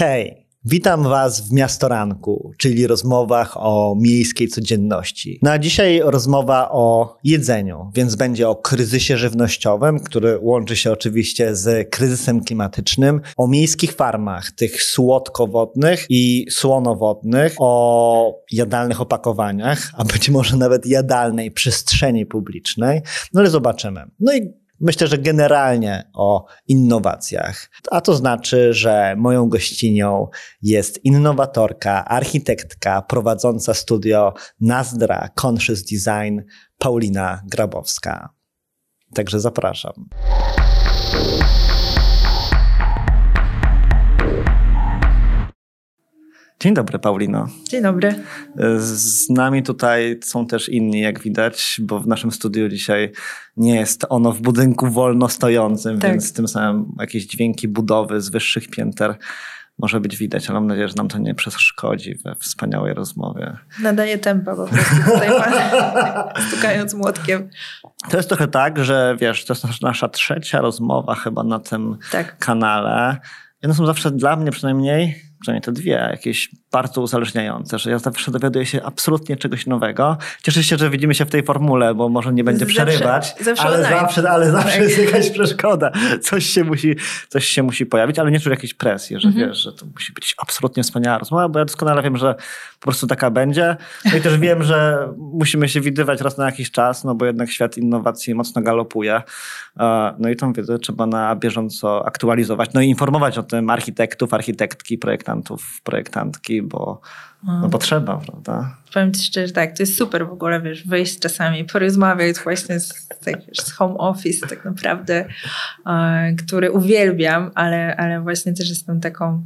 Hej, witam Was w Miastoranku, czyli rozmowach o miejskiej codzienności. No a dzisiaj rozmowa o jedzeniu, więc będzie o kryzysie żywnościowym, który łączy się oczywiście z kryzysem klimatycznym, o miejskich farmach, tych słodkowodnych i słonowodnych, o jadalnych opakowaniach, a być może nawet jadalnej przestrzeni publicznej. No ale zobaczymy. No i Myślę, że generalnie o innowacjach. A to znaczy, że moją gościnią jest innowatorka, architektka prowadząca studio Nazdra Conscious Design Paulina Grabowska. Także zapraszam. Dzień dobry, Paulino. Dzień dobry. Z nami tutaj są też inni, jak widać, bo w naszym studiu dzisiaj nie jest ono w budynku wolno stojącym, tak. więc tym samym jakieś dźwięki budowy z wyższych pięter może być widać, ale mam nadzieję, że nam to nie przeszkodzi we wspaniałej rozmowie. Nadaje tempa po prostu tutaj, stukając młotkiem. To jest trochę tak, że wiesz, to jest nasza trzecia rozmowa chyba na tym tak. kanale. One są zawsze dla mnie przynajmniej przynajmniej te dwie, bardzo uzależniające, że ja zawsze dowiaduję się absolutnie czegoś nowego. Cieszę się, że widzimy się w tej formule, bo może nie będzie zawsze, przerywać, zawsze ale, zawsze, ale zawsze tak. jest jakaś przeszkoda. Coś się, musi, coś się musi pojawić, ale nie czuję jakiejś presji, że mhm. wiesz, że to musi być absolutnie wspaniała rozmowa, bo ja doskonale wiem, że po prostu taka będzie. No i też wiem, że musimy się widywać raz na jakiś czas, no bo jednak świat innowacji mocno galopuje. E, no i tą wiedzę trzeba na bieżąco aktualizować, no i informować o tym architektów, architektki, projektantów, projektantki, bo no, bo trzeba, prawda? Powiem ci szczerze, tak, to jest super w ogóle, wiesz, wyjść czasami, porozmawiać właśnie z, tak, wiesz, z home office tak naprawdę, e, który uwielbiam, ale, ale właśnie też jestem taką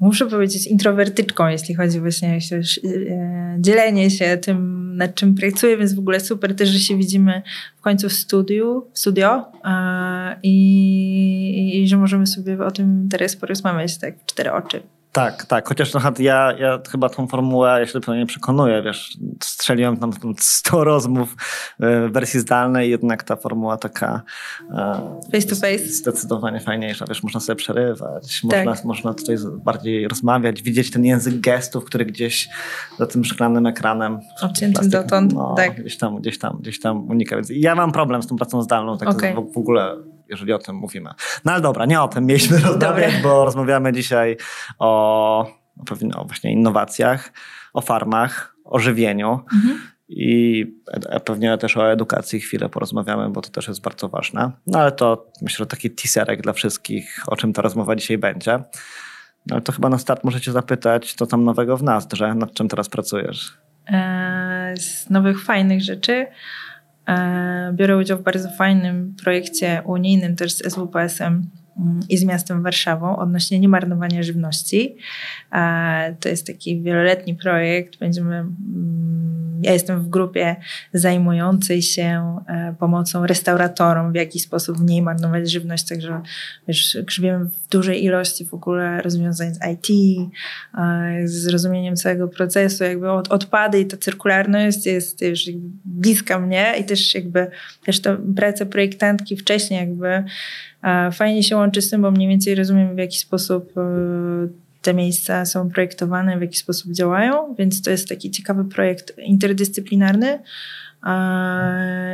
muszę powiedzieć, introwertyczką, jeśli chodzi właśnie o e, dzielenie się tym, nad czym pracuję, więc w ogóle super też, że się widzimy w końcu w studiu, w studio e, i, i że możemy sobie o tym teraz porozmawiać tak w cztery oczy. Tak, tak. Chociaż trochę ja, ja chyba tą formułę, ja się nie przekonuję, wiesz, strzeliłem tam 100 rozmów e, w wersji zdalnej, jednak ta formuła taka e, face to face zdecydowanie fajniejsza, wiesz, można sobie przerywać, tak. można, można tutaj bardziej rozmawiać, widzieć ten język gestów, który gdzieś za tym szklanym ekranem obciętym dotąd, no, tak. gdzieś tam, gdzieś tam, gdzieś tam unika, więc ja mam problem z tą pracą zdalną, tak okay. w ogóle jeżeli o tym mówimy. No ale dobra, nie o tym mieliśmy rozmawiać, bo rozmawiamy dzisiaj o, o właśnie innowacjach, o farmach, o żywieniu. Mhm. I pewnie też o edukacji chwilę porozmawiamy, bo to też jest bardzo ważne. No ale to myślę, że taki teaserek dla wszystkich, o czym ta rozmowa dzisiaj będzie. No ale to chyba na start możecie zapytać, co tam nowego w Nazdrze, nad czym teraz pracujesz? Eee, z nowych, fajnych rzeczy. E, biorę udział w bardzo fajnym projekcie unijnym też z SWPS-em i z miastem Warszawą odnośnie niemarnowania żywności. To jest taki wieloletni projekt. Będziemy mm, ja jestem w grupie zajmującej się e, pomocą restauratorom, w jaki sposób mniej marnować żywność, także wiesz, grzebiemy w dużej ilości w ogóle rozwiązań z IT, e, z zrozumieniem całego procesu, jakby od, odpady i ta cyrkularność jest już bliska mnie i też jakby też to praca projektantki wcześniej jakby fajnie się łączy z tym, bo mniej więcej rozumiem w jaki sposób te miejsca są projektowane, w jaki sposób działają, więc to jest taki ciekawy projekt interdyscyplinarny,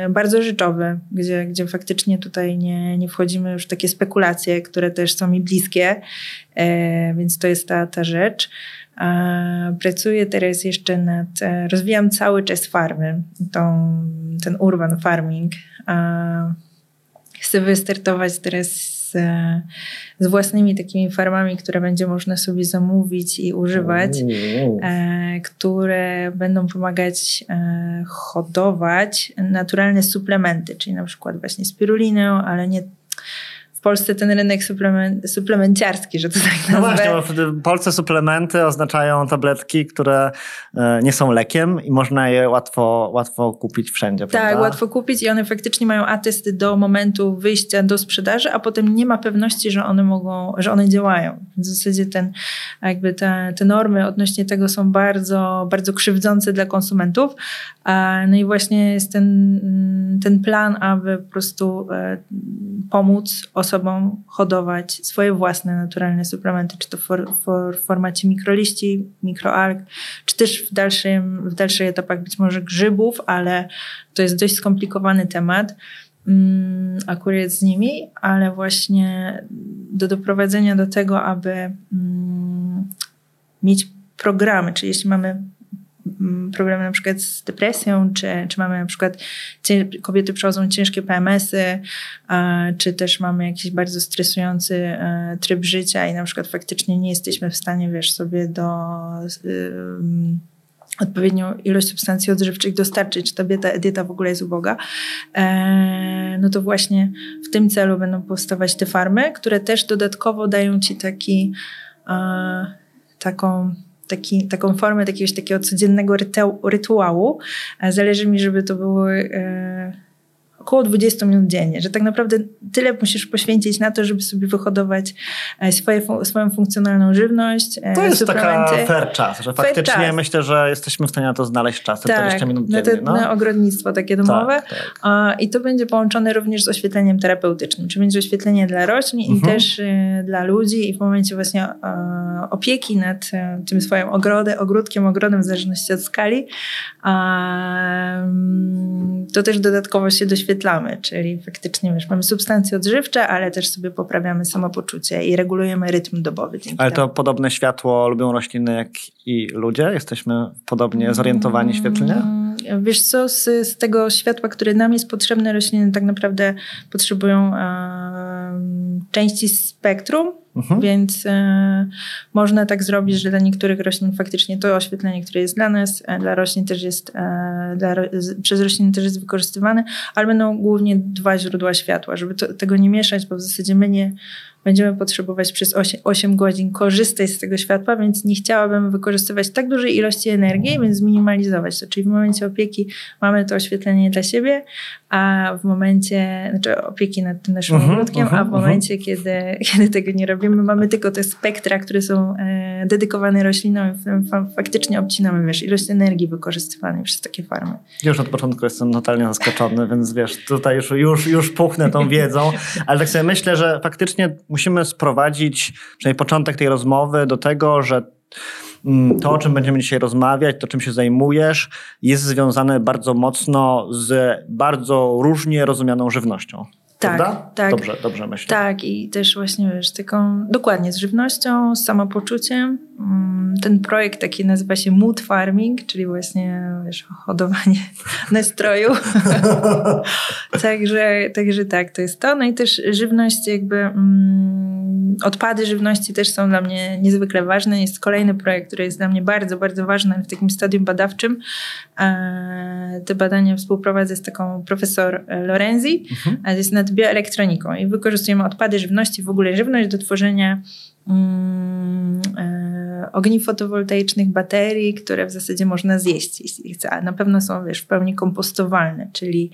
bardzo życzowy, gdzie, gdzie faktycznie tutaj nie, nie wchodzimy już w takie spekulacje, które też są mi bliskie, e, więc to jest ta, ta rzecz. Pracuję teraz jeszcze nad, e, rozwijam cały czas farmy, tą, ten urban farming. Chcę wystartować teraz z, z własnymi takimi farmami, które będzie można sobie zamówić i używać, e, które będą pomagać e, hodować naturalne suplementy, czyli na przykład właśnie spirulinę, ale nie Polsce ten rynek suplement, suplemenciarski, że to tak nazwę. No właśnie, bo w Polsce suplementy oznaczają tabletki, które e, nie są lekiem i można je łatwo, łatwo kupić wszędzie, Tak, prawda? łatwo kupić i one faktycznie mają atesty do momentu wyjścia do sprzedaży, a potem nie ma pewności, że one mogą, że one działają. W zasadzie ten, jakby te, te normy odnośnie tego są bardzo, bardzo krzywdzące dla konsumentów. No i właśnie jest ten, ten plan, aby po prostu e, pomóc osobom hodować swoje własne naturalne suplementy, czy to for, for, w formacie mikroliści, mikroalg, czy też w, dalszym, w dalszych etapach być może grzybów, ale to jest dość skomplikowany temat mm, akurat z nimi, ale właśnie do doprowadzenia do tego, aby mm, mieć programy, czyli jeśli mamy problemy na przykład z depresją, czy, czy mamy na przykład kobiety przechodzą ciężkie PMS-y, czy też mamy jakiś bardzo stresujący e, tryb życia i na przykład faktycznie nie jesteśmy w stanie, wiesz, sobie do odpowiednią ilość substancji odżywczych dostarczyć, czy ta dieta, dieta w ogóle jest uboga, e, no to właśnie w tym celu będą powstawać te farmy, które też dodatkowo dają ci taki, e, taką taki, taką formę jakiegoś takiego codziennego rytuału. Zależy mi, żeby to były e, około 20 minut dziennie, że tak naprawdę tyle musisz poświęcić na to, żeby sobie wyhodować e, swoje, swoją funkcjonalną żywność. E, to jest taka fair czas, że faktycznie czas. myślę, że jesteśmy w stanie na to znaleźć czas, te tak, 20 minut dziennie. Na, te, no. na ogrodnictwo takie domowe. Tak, tak. I to będzie połączone również z oświetleniem terapeutycznym, czyli będzie oświetlenie dla roślin mhm. i też y, dla ludzi i w momencie właśnie opieki nad y, tym swoim ogrodem, ogródkiem, ogrodem w zależności od skali, to też dodatkowo się doświetla wyświetlamy, czyli faktycznie wiesz, mamy substancje odżywcze, ale też sobie poprawiamy samopoczucie i regulujemy rytm dobowy. Ale to podobne światło lubią rośliny jak i ludzie? Jesteśmy podobnie zorientowani świetlnie? Mm, wiesz co, z, z tego światła, które nam jest potrzebne, rośliny tak naprawdę potrzebują e, części spektrum, Mhm. Więc e, można tak zrobić, że dla niektórych roślin faktycznie to oświetlenie, które jest dla nas, e, dla roślin też jest, e, dla, przez rośliny też jest wykorzystywane, ale będą głównie dwa źródła światła, żeby to, tego nie mieszać, bo w zasadzie my nie będziemy potrzebować przez 8, 8 godzin korzystać z tego światła, więc nie chciałabym wykorzystywać tak dużej ilości energii, więc zminimalizować to. Czyli w momencie opieki mamy to oświetlenie dla siebie, a w momencie, znaczy opieki nad tym naszym uh-huh, ogródkiem, uh-huh, a w mhm. momencie, uh-huh. kiedy, kiedy tego nie robimy, mamy tylko te spektra, które są e, dedykowane roślinom i faktycznie obcinamy, wiesz, ilość energii wykorzystywanej przez takie farmy. Już od początku jestem totalnie zaskoczony, więc wiesz, tutaj już, już, już puchnę tą wiedzą, ale tak sobie myślę, że faktycznie musimy sprowadzić przynajmniej początek tej rozmowy do tego, że mm, to, o czym będziemy dzisiaj rozmawiać, to czym się zajmujesz, jest związane bardzo mocno z bardzo różnie rozumianą żywnością. Tak, Prawda? tak. Dobrze, dobrze myślę. Tak, i też właśnie wiesz, taką dokładnie z żywnością, z samopoczuciem. Mm, ten projekt taki nazywa się Mood Farming, czyli właśnie wiesz, hodowanie nastroju. także, także tak, to jest to. No i też żywność jakby mm, odpady żywności też są dla mnie niezwykle ważne. Jest kolejny projekt, który jest dla mnie bardzo, bardzo ważny w takim stadium badawczym. E, te badania współprowadzę z taką profesor Lorenzi. Mhm. Jest nad bioelektroniką i wykorzystujemy odpady żywności, w ogóle żywność do tworzenia e, ogni fotowoltaicznych, baterii, które w zasadzie można zjeść, jeśli chce, a na pewno są wiesz, w pełni kompostowalne, czyli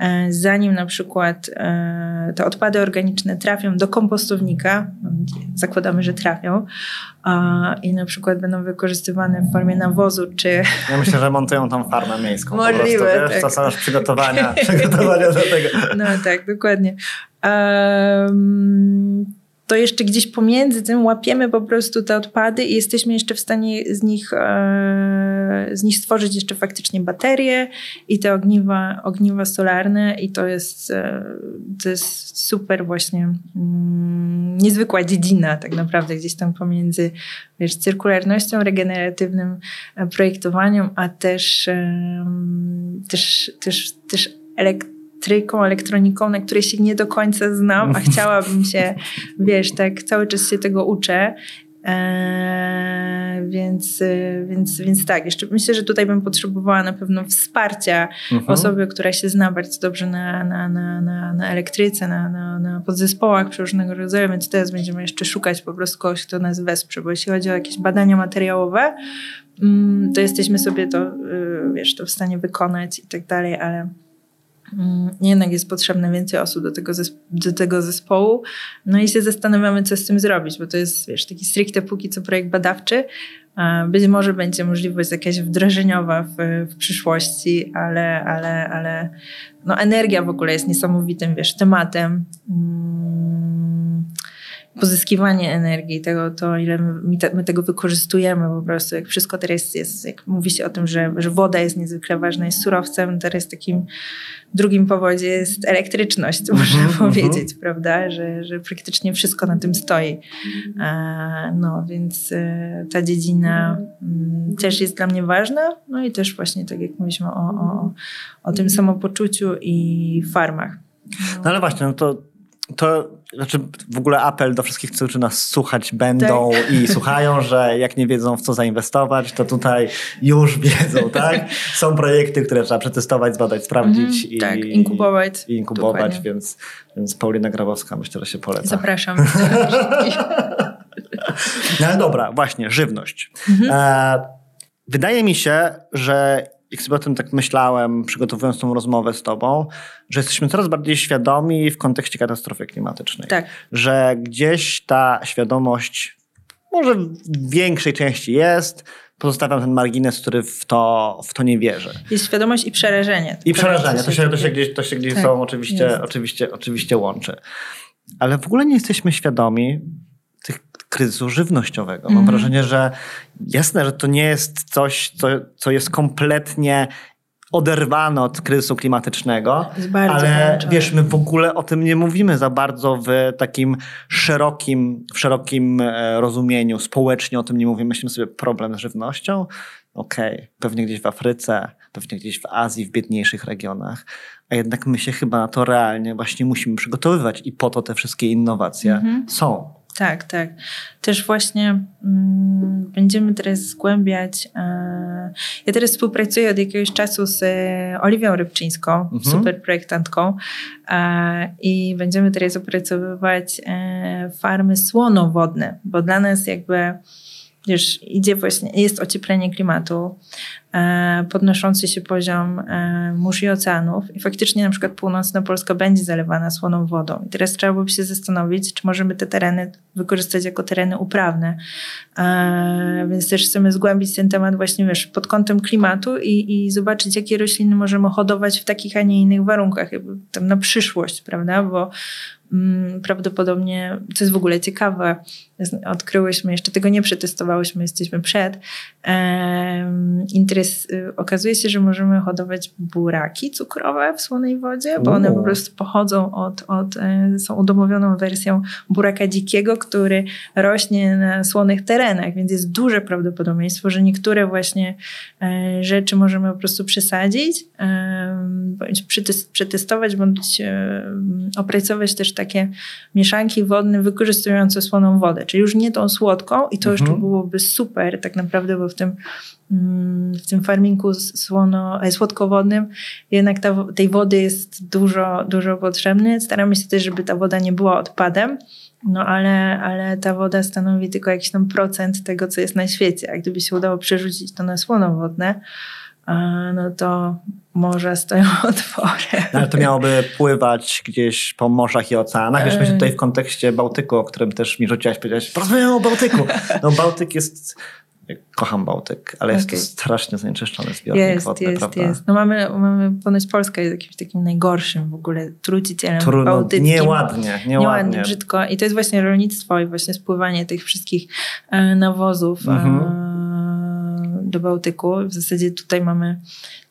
e, zanim na przykład e, te odpady organiczne trafią do kompostownika, zakładamy, że trafią, i na przykład będą wykorzystywane w formie nawozu, czy... Ja myślę, że montują tam farmę miejską. Możliwe, po prostu, wiesz, tak. To są przygotowania, przygotowania do tego. No tak, dokładnie. Um, to jeszcze gdzieś pomiędzy tym łapiemy po prostu te odpady i jesteśmy jeszcze w stanie z nich, e, z nich stworzyć jeszcze faktycznie baterie i te ogniwa, ogniwa solarne i to jest, e, to jest super właśnie mm, niezwykła dziedzina tak naprawdę gdzieś tam pomiędzy wiesz, cyrkularnością, regeneratywnym e, projektowaniem, a też, też, też, też elektryką elektryką, elektroniką, na której się nie do końca znam, a chciałabym się, wiesz, tak cały czas się tego uczę. Eee, więc, więc, więc tak, jeszcze myślę, że tutaj bym potrzebowała na pewno wsparcia mhm. osoby, która się zna bardzo dobrze na, na, na, na, na elektryce, na, na, na podzespołach przeróżnego rodzaju, więc teraz będziemy jeszcze szukać po prostu kogoś, kto nas wesprze, bo jeśli chodzi o jakieś badania materiałowe, mm, to jesteśmy sobie to, y, wiesz, to w stanie wykonać i tak dalej, ale jednak jest potrzebne więcej osób do tego, do tego zespołu. No i się zastanawiamy, co z tym zrobić, bo to jest, wiesz, taki stricte póki co projekt badawczy. Być może będzie możliwość jakaś wdrożeniowa w, w przyszłości, ale, ale, ale no energia w ogóle jest niesamowitym, wiesz, tematem. Hmm pozyskiwanie energii, tego, to ile my, my, tego wykorzystujemy po prostu, jak wszystko teraz jest, jak mówi się o tym, że, że woda jest niezwykle ważna, jest surowcem, teraz takim drugim powodzie jest elektryczność, mm -hmm, można mm -hmm. powiedzieć, prawda, że, że praktycznie wszystko na tym stoi. E, no, więc e, ta dziedzina mm, też jest dla mnie ważna, no i też właśnie tak jak mówiliśmy o, o, o tym samopoczuciu i farmach. No, no ale właśnie, no to to znaczy w ogóle apel do wszystkich, którzy nas słuchać będą tak. i słuchają, że jak nie wiedzą w co zainwestować, to tutaj już wiedzą, tak? Są projekty, które trzeba przetestować, zbadać, sprawdzić mm, i, tak, inkubować. I inkubować, więc, więc Paulina Grabowska myślę, że się poleca. Zapraszam. no dobra, właśnie, żywność. Mhm. E, wydaje mi się, że jak sobie o tym tak myślałem, przygotowując tą rozmowę z tobą, że jesteśmy coraz bardziej świadomi w kontekście katastrofy klimatycznej. Tak. Że gdzieś ta świadomość może w większej części jest, pozostawiam ten margines, który w to, w to nie wierzy. Jest świadomość i przerażenie. I przerażenie, to się, to się gdzieś, to się gdzieś tak, są oczywiście, oczywiście, oczywiście łączy. Ale w ogóle nie jesteśmy świadomi kryzysu żywnościowego. Mam mm. wrażenie, że jasne, że to nie jest coś, co, co jest kompletnie oderwane od kryzysu klimatycznego, ale wiesz, my w ogóle o tym nie mówimy za bardzo w takim szerokim, w szerokim e, rozumieniu. Społecznie o tym nie mówimy. Myślimy sobie problem z żywnością. Okej, okay. pewnie gdzieś w Afryce, pewnie gdzieś w Azji, w biedniejszych regionach, a jednak my się chyba na to realnie właśnie musimy przygotowywać i po to te wszystkie innowacje mm -hmm. są. Tak, tak. Też właśnie mm, będziemy teraz zgłębiać. E, ja teraz współpracuję od jakiegoś czasu z e, Oliwią Rybczyńską, mhm. super projektantką, e, i będziemy teraz opracowywać e, farmy słonowodne, bo dla nas jakby wiesz, idzie właśnie, jest ocieplenie klimatu, podnoszący się poziom e, mórz i oceanów i faktycznie na przykład północna Polska będzie zalewana słoną wodą. I teraz trzeba by się zastanowić, czy możemy te tereny wykorzystać jako tereny uprawne. E, więc też chcemy zgłębić ten temat właśnie, wiesz, pod kątem klimatu i, i zobaczyć, jakie rośliny możemy hodować w takich, a nie innych warunkach, tam na przyszłość, prawda, bo mm, prawdopodobnie, co jest w ogóle ciekawe, odkryłyśmy, jeszcze tego nie przetestowałyśmy, jesteśmy przed. Interes, y, okazuje się, że możemy hodować buraki cukrowe w słonej wodzie, bo one po prostu pochodzą od, od e, są udomowioną wersją buraka dzikiego, który rośnie na słonych terenach, więc jest duże prawdopodobieństwo, że niektóre właśnie e, rzeczy możemy po prostu przesadzić, bądź przetestować, bądź opracować też takie mieszanki wodne wykorzystujące słoną wodę czyli już nie tą słodką i to mhm. jeszcze byłoby super tak naprawdę, bo w tym, w tym farmingu słono, e, słodkowodnym jednak ta, tej wody jest dużo, dużo potrzebne. Staramy się też, żeby ta woda nie była odpadem, no ale, ale ta woda stanowi tylko jakiś tam procent tego, co jest na świecie. A gdyby się udało przerzucić to na słonowodne, no to morza stoją otworem. No, ale to miałoby pływać gdzieś po morzach i oceanach. Wiesz, myślę tutaj w kontekście Bałtyku, o którym też mi rzuciłaś, powiedziałeś, porozmawiamy o Bałtyku. No Bałtyk jest kocham Bałtyk, ale okay. jest to strasznie zanieczyszczony zbiornik jest, wodny, jest, prawda? Jest. No mamy, mamy, ponoć Polska jest jakimś takim najgorszym w ogóle trucicielem Trudno, bałtyckim. Nieładnie, nieładnie. Nieładnie, brzydko. I to jest właśnie rolnictwo i właśnie spływanie tych wszystkich e, nawozów. Mhm. E, do Bałtyku. W zasadzie tutaj mamy,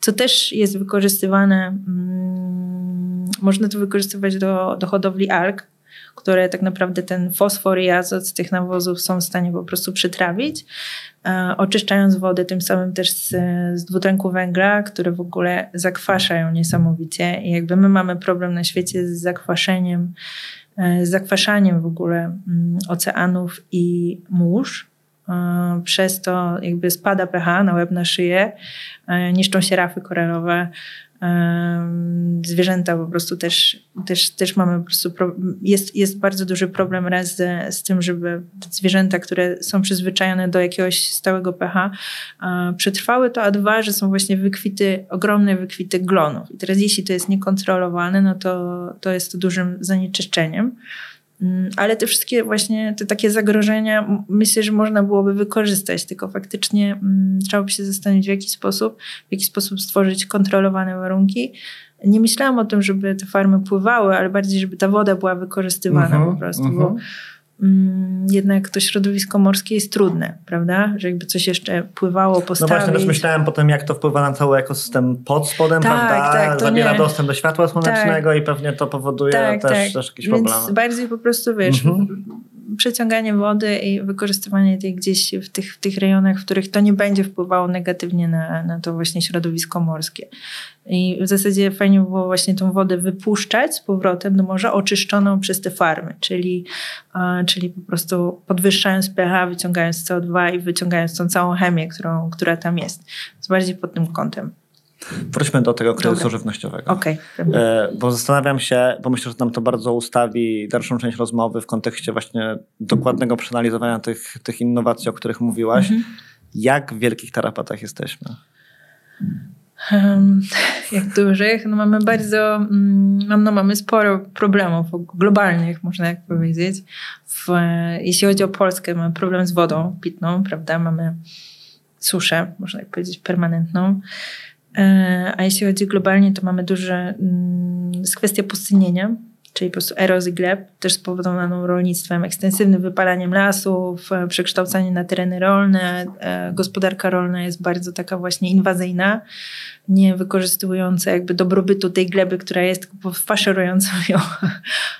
co też jest wykorzystywane, mm, można to wykorzystywać do, do hodowli alg, które tak naprawdę ten fosfor i azot z tych nawozów są w stanie po prostu przetrawić, e, oczyszczając wodę tym samym też z, z dwutlenku węgla, które w ogóle zakwasza ją niesamowicie. I jakby my mamy problem na świecie z zakwaszeniem, e, z zakwaszaniem w ogóle mm, oceanów i mórz, przez to jakby spada pH na łeb, na szyję, niszczą się rafy koralowe, zwierzęta po prostu też, też, też mamy po prostu, pro, jest, jest bardzo duży problem raz z, z tym, żeby zwierzęta, które są przyzwyczajone do jakiegoś stałego pH, przetrwały to, a dwa, że są właśnie wykwity, ogromne wykwity glonów. I teraz jeśli to jest niekontrolowane, no to, to jest to dużym zanieczyszczeniem. Mm, ale te wszystkie właśnie te takie zagrożenia myślę, że można byłoby wykorzystać, tylko faktycznie mm, trzeba by się zastanowić w jaki sposób, w jaki sposób stworzyć kontrolowane warunki. Nie myślałam o tym, żeby te farmy pływały, ale bardziej, żeby ta woda była wykorzystywana uh -huh, po prostu, uh -huh. bo mhm. Jednak to środowisko morskie jest trudne, prawda? Że jakby coś jeszcze pływało, postawić. No właśnie, też myślałem potem, jak to wpływa na cały ekosystem pod spodem, tak, prawda? Tak, Zabiera nie. dostęp do światła słonecznego tak. i pewnie to powoduje tak, też, tak. też jakieś problemy. Więc bardziej po prostu, wiesz, mhm przeciąganie wody i wykorzystywanie tej gdzieś w tych, w tych rejonach, w których to nie będzie wpływało negatywnie na, na to właśnie środowisko morskie. I w zasadzie fajnie było właśnie tą wodę wypuszczać z powrotem do morza, oczyszczoną przez te farmy, czyli, czyli po prostu podwyższając pH, wyciągając CO2 i wyciągając tą całą chemię, którą, która tam jest. Więc bardziej pod tym kątem. Wróćmy do tego kryzysu Dobra. żywnościowego. Okay. E, bo zastanawiam się, bo myślę, że nam to bardzo ustawi dalszą część rozmowy w kontekście właśnie dokładnego przeanalizowania tych, tych innowacji, o których mówiłaś. Mhm. Jak w wielkich tarapatach jesteśmy? Um, jak dużych? No mamy bardzo, um, no mamy sporo problemów globalnych, można tak powiedzieć. W, jeśli chodzi o Polskę, mamy problem z wodą pitną, prawda? Mamy suszę, można tak powiedzieć, permanentną. E, a jeśli chodzi globalnie, to mamy duże, mm, jest kwestia pustynienia, czyli po prostu erozji gleb, też spowodowaną rolnictwem, ekstensywnym wypalaniem lasów, e, przekształcanie na tereny rolne. E, gospodarka rolna jest bardzo taka właśnie inwazyjna, nie wykorzystująca jakby dobrobytu tej gleby, która jest faszerującą ją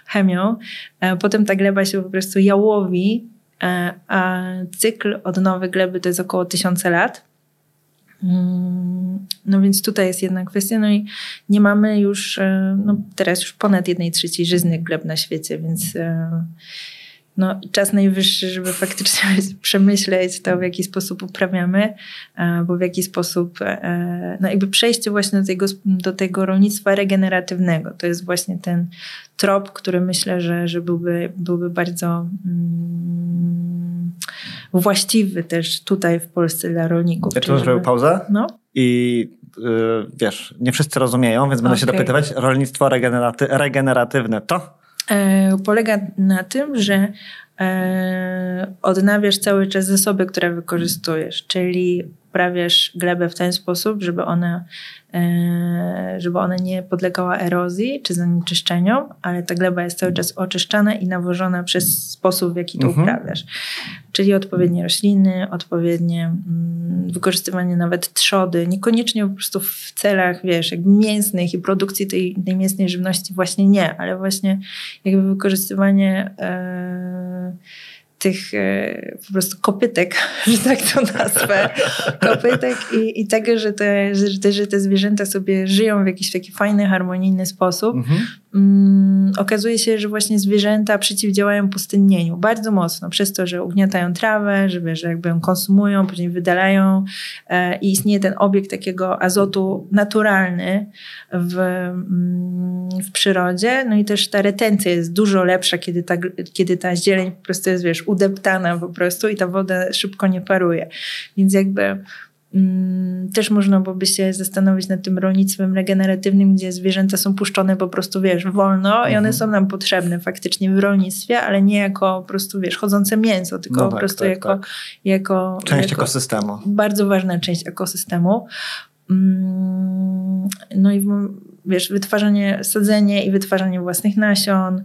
chemią. Potem ta gleba się po prostu jałowi, a cykl odnowy gleby to jest około tysiące lat. Mm, no więc tutaj jest jedna kwestia, no i nie mamy już, e, no teraz już ponad jednej trzeciej żyznych gleb na świecie, więc e, no, czas najwyższy, żeby faktycznie przemyśleć to, w jaki sposób uprawiamy, e, bo w jaki sposób, no jakby przejście właśnie do tego, do tego rolnictwa regeneratywnego. To jest właśnie ten trop, który myślę, że, że byłby, byłby bardzo mm, właściwy też tutaj w Polsce dla rolników. Ja tu zrobił pauzę no? i yy, wiesz, nie wszyscy rozumieją, więc będę okay. się dopytywać. Rolnictwo regeneraty regeneratywne to? E, polega na tym, że e, odnawiasz cały czas zasoby, które wykorzystujesz, czyli uprawiasz glebę w ten sposób, żeby ona E, żeby ona nie podlegała erozji czy zanieczyszczeniom, ale ta gleba jest cały czas oczyszczana i nawożona przez sposób, w jaki to mhm. uprawiasz. Czyli odpowiednie rośliny, odpowiednie mm, wykorzystywanie nawet trzody, niekoniecznie po prostu w celach, wiesz, jakby mięsnych i produkcji tej, tej mięsnej żywności właśnie nie, ale właśnie jakby wykorzystywanie e, tych e, po prostu kopytek, że tak to nazwę, kopytek i, i tego, że te, że, że te zwierzęta sobie żyją w jakiś taki fajny, harmonijny sposób. Mhm. Mm, okazuje się, że właśnie zwierzęta przeciwdziałają pustynnieniu bardzo mocno, przez to, że ugniatają trawę, że, że jakby ją konsumują, później wydalają e, i istnieje ten obiekt takiego azotu naturalny w, mm, w przyrodzie. No i też ta retencja jest dużo lepsza, kiedy ta, kiedy ta zieleń po prostu jest, wiesz, udeptana po prostu i ta woda szybko nie paruje. Więc jakby też można byłoby się zastanowić nad tym rolnictwem regeneratywnym, gdzie zwierzęta są puszczone po prostu, wiesz, wolno i one mhm. są nam potrzebne faktycznie w rolnictwie, ale nie jako po prostu, wiesz, chodzące mięso, tylko no tak, po prostu tak, jako, tak. jako... Część jako ekosystemu. Bardzo ważna część ekosystemu. Mm, no i wiesz, wytwarzanie, sadzenie i wytwarzanie własnych nasion,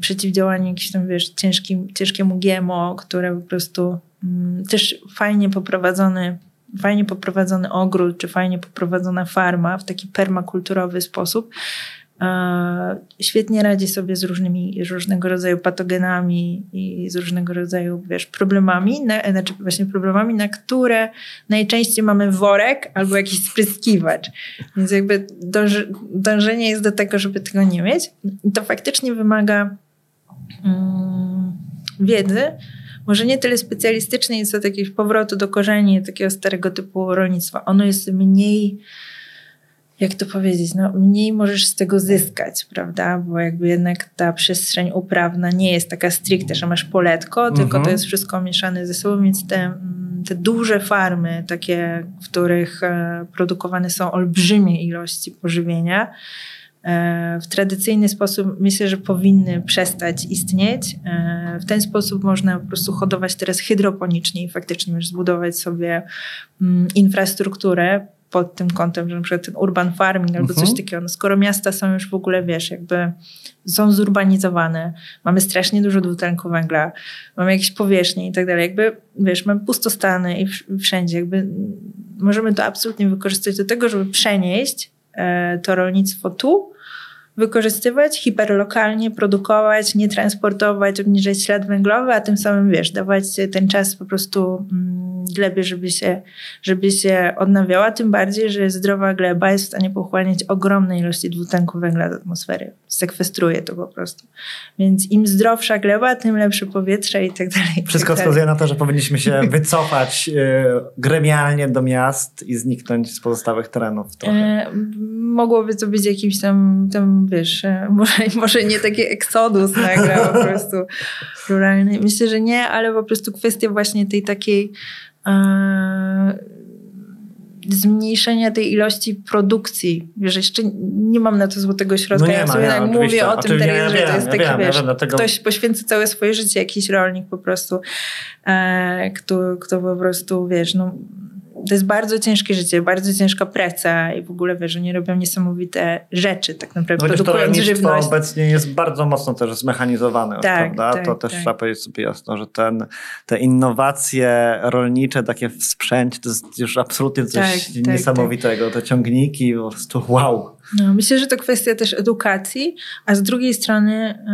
przeciwdziałanie jakimś tam, wiesz, ciężkim, ciężkiemu GMO, które po prostu Mm, też fajnie poprowadzony, fajnie poprowadzony ogród, czy fajnie poprowadzona farma w taki permakulturowy sposób e, świetnie radzi sobie z różnymi, różnego rodzaju patogenami i z różnego rodzaju, wiesz, problemami, na, znaczy właśnie problemami, na które najczęściej mamy worek albo jakiś spryskiwacz. Więc jakby dąży, dążenie jest do tego, żeby tego nie mieć. I to faktycznie wymaga mm, wiedzy, może nie tyle specjalistycznej, co takiego powrotu do korzeni takiego starego typu rolnictwa. Ono jest mniej jak to powiedzieć, no, mniej możesz z tego zyskać, prawda? Bo jakby jednak ta przestrzeń uprawna nie jest taka stricte, że masz poletko, mhm. tylko to jest wszystko mieszane ze sobą, więc te, te duże farmy, takie, w których e, produkowane są olbrzymie ilości pożywienia, w tradycyjny sposób myślę, że powinny przestać istnieć. E, w ten sposób można po prostu hodować teraz hydroponicznie i faktycznie już zbudować sobie mm, infrastrukturę pod tym kątem, że na przykład ten urban farming albo coś mhm. takiego. No skoro miasta są już w ogóle, wiesz, jakby są zurbanizowane, mamy strasznie dużo dwutlenku węgla, mamy jakieś powierzchnie i tak dalej, jakby, wiesz, mamy pustostany i wszędzie, jakby możemy to absolutnie wykorzystać do tego, żeby przenieść e, to rolnictwo tu, wykorzystywać, hiperlokalnie produkować, nie transportować, obniżać ślad węglowy, a tym samym, wiesz, dawać ten czas po prostu mm, glebie, żeby się, żeby się odnawiała, tym bardziej, że zdrowa gleba jest w stanie pochłaniać ogromne ilości dwutlenku węgla do atmosfery. Sekwestruje to po prostu. Więc im zdrowsza gleba, tym lepsze powietrze i tak dalej. Wszystko tak wskazuje na to, że powinniśmy się wycofać e, gremialnie do miast i zniknąć z pozostałych terenów. Trochę. E, mogłoby to być jakimś tam, tam wiesz, e, może, może nie taki eksodus nagle po prostu ruralny. Myślę, że nie, ale po prostu kwestia właśnie tej takiej zmniejszenia tej ilości produkcji. Wiesz, jeszcze nie mam na to złotego środka. No ja sobie tak mówię o tym teraz, że to jest taki, ja wiesz, dlatego... ktoś poświęca całe swoje życie, jakiś rolnik po prostu, e, kto, kto po prostu, wiesz, no to jest bardzo ciężkie życie, bardzo ciężka praca i w ogóle wiesz, oni robią niesamowite rzeczy tak naprawdę, no, produkując to żywność. obecnie jest bardzo mocno też zmechanizowane, tak, prawda? Tak, to też tak. trzeba powiedzieć sobie jasno, że ten, te innowacje rolnicze takie w sprzęcie to jest już absolutnie coś tak, tak niesamowitego. Te ciągniki, po prostu wow. No, myślę, że to kwestia też edukacji, a z drugiej strony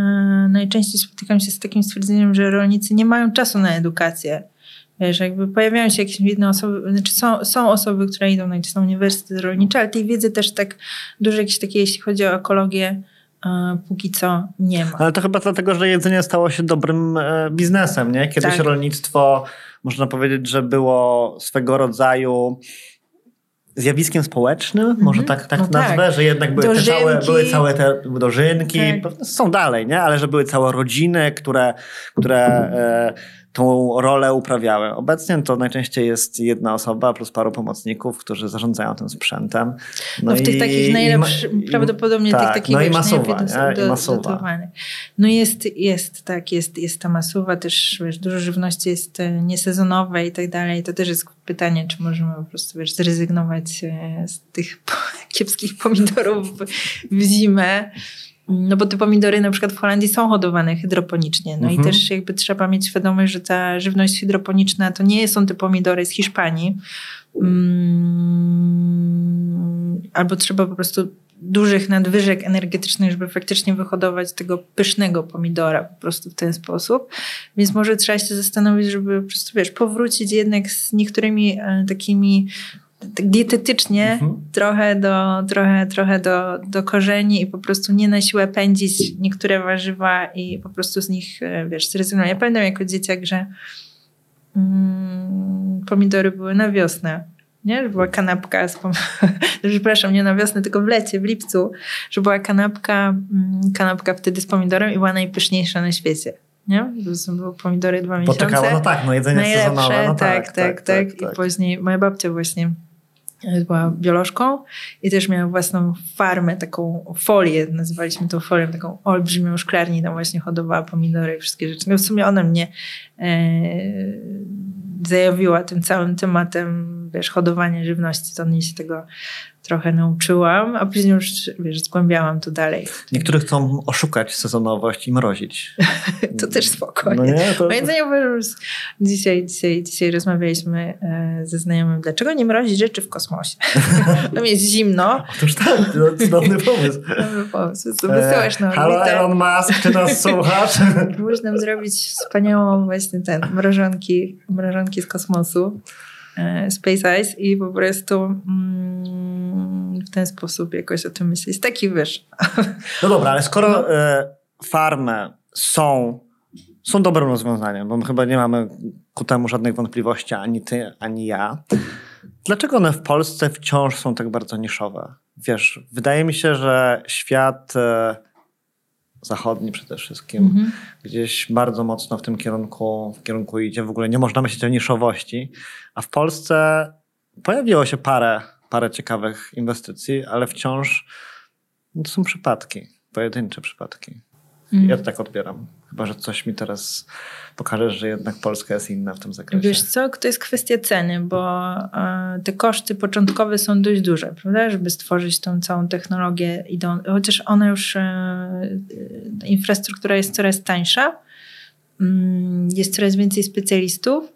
yy, najczęściej spotykam się z takim stwierdzeniem, że rolnicy nie mają czasu na edukację Wiesz, jakby pojawiają się jakieś jedne osoby, znaczy są, są osoby, które idą na jakieś uniwersytety rolnicze, ale tej wiedzy też tak dużo jakieś takie, jeśli chodzi o ekologię, e, póki co nie ma. Ale to chyba dlatego, że jedzenie stało się dobrym e, biznesem, nie? Kiedyś tak. rolnictwo, można powiedzieć, że było swego rodzaju zjawiskiem społecznym, mm -hmm. może tak, tak no nazwę, tak. że jednak były, te całe, były całe te dożynki, tak. są dalej, nie? ale że były całe rodziny, które, które e, tą rolę uprawiały. Obecnie to najczęściej jest jedna osoba plus paru pomocników, którzy zarządzają tym sprzętem. No, no w i, tych takich najlepszych, prawdopodobnie tak, tych takich no i masuwa, nie? I masuwa. No jest, jest, tak, jest, jest ta masuwa, też wiesz, dużo żywności jest e, niesezonowe i tak dalej. To też jest pytanie, czy możemy po prostu wiesz, zrezygnować e, z tych kiepskich pomidorów w zimę. No bo te pomidory na przykład w Holandii są hodowane hydroponicznie. No mhm. i też jakby trzeba mieć świadomość, że ta żywność hydroponiczna to nie są te pomidory z Hiszpanii. Mm, albo trzeba po prostu dużych nadwyżek energetycznych, żeby faktycznie wyhodować tego pysznego pomidora po prostu w ten sposób. Więc może trzeba się zastanowić, żeby po prostu, wiesz, powrócić jednak z niektórymi e, takimi tak dietetycznie mhm. trochę, do, trochę, trochę do, do korzeni i po prostu nie na siłę pędzić niektóre warzywa i po prostu z nich, e, wiesz, zrezygnować. Ja pamiętam jako dzieciak, że mm, pomidory były na wiosnę. Nie? Że była kanapka, z pom- przepraszam, nie na wiosnę, tylko w lecie, w lipcu, że była kanapka, mm, kanapka wtedy z pomidorem i była najpyszniejsza na świecie. Nie? Były pomidory dwa miesiące. Poczekało, no tak, no jedzenie Najlepsze, sezonowe. No tak, tak, tak, tak, tak, tak. I później moja babcia właśnie była biolożką i też miała własną farmę, taką folię, nazywaliśmy to folią, taką olbrzymią szklarnię, tam właśnie hodowała pomidory i wszystkie rzeczy. No w sumie ona mnie e, zajawiła tym całym tematem, wiesz, hodowania żywności, to mnie się tego trochę nauczyłam, a później już, wiesz, zgłębiałam to dalej. Niektórzy chcą oszukać sezonowość i mrozić. to też spokojnie. No nie, to... Moim zdaniem dzisiaj, dzisiaj, dzisiaj rozmawialiśmy e, ze znajomym, dlaczego nie mrozić rzeczy w kosmosie? Tam jest zimno. Otóż tak, to cudowny pomysł. Cudowny pomysł. Wysyłasz na Halo Elon Musk, czy nas słuchasz? Można zrobić wspaniałą właśnie ten, mrożonki, mrożonki z kosmosu. E, Space Ice i po prostu mm, w ten sposób jakoś o tym myśleć. Taki wiesz. No dobra, ale skoro no. e, farmy są są dobrym rozwiązaniem, bo my chyba nie mamy ku temu żadnych wątpliwości, ani ty, ani ja. Dlaczego one w Polsce wciąż są tak bardzo niszowe? Wiesz, wydaje mi się, że świat e, zachodni przede wszystkim mm -hmm. gdzieś bardzo mocno w tym kierunku, w kierunku idzie. W ogóle nie można myśleć o niszowości, a w Polsce pojawiło się parę, parę ciekawych inwestycji, ale wciąż to są przypadki, pojedyncze przypadki. Mm. Ja to tak odbieram. Chyba, że coś mi teraz pokaże, że jednak Polska jest inna w tym zakresie. Wiesz co, to jest kwestia ceny, bo e, te koszty początkowe są dość duże, prawda? Żeby stworzyć tą całą technologię, chociaż ona już, e, infrastruktura jest coraz tańsza, mm, jest coraz więcej specjalistów,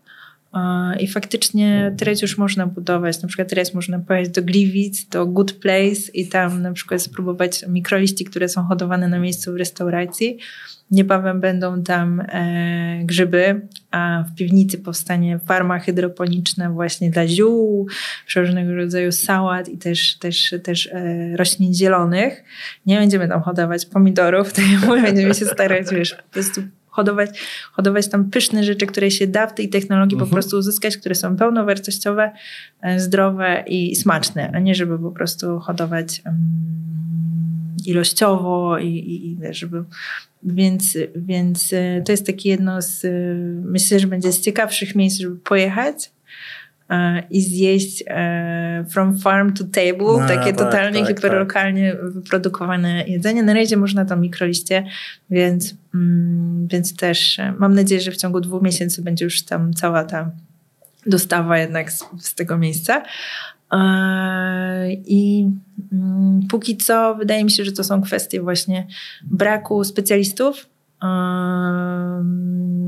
i faktycznie teraz już można budować, na przykład teraz można pojechać do Gliwic, do Good Place i tam na przykład spróbować mikroliści, które są hodowane na miejscu w restauracji. Niebawem będą tam e, grzyby, a w piwnicy powstanie farma hydroponiczna właśnie dla ziół, różnego rodzaju sałat i też, też, też e, roślin zielonych. Nie będziemy tam hodować pomidorów, jak będziemy się starać, wiesz, po prostu hodować, hodować tam pyszne rzeczy, które się da w tej technologii mhm. po prostu uzyskać, które są pełnowartościowe, e, zdrowe i smaczne, a nie żeby po prostu hodować ilościowo i, i, i żeby więc, więc e, to jest takie jedno z, e, myślę, że będzie z ciekawszych miejsc, żeby pojechać i zjeść e, from farm to table, no, takie tak, totalnie tak, hiperlokalnie tak. wyprodukowane jedzenie. Na razie można to mikroliście, więc, mm, więc też e, mam nadzieję, że w ciągu dwóch miesięcy będzie już tam cała ta dostawa jednak z, z tego miejsca. I mm, póki co wydaje mi się, że to są kwestie właśnie braku specjalistów,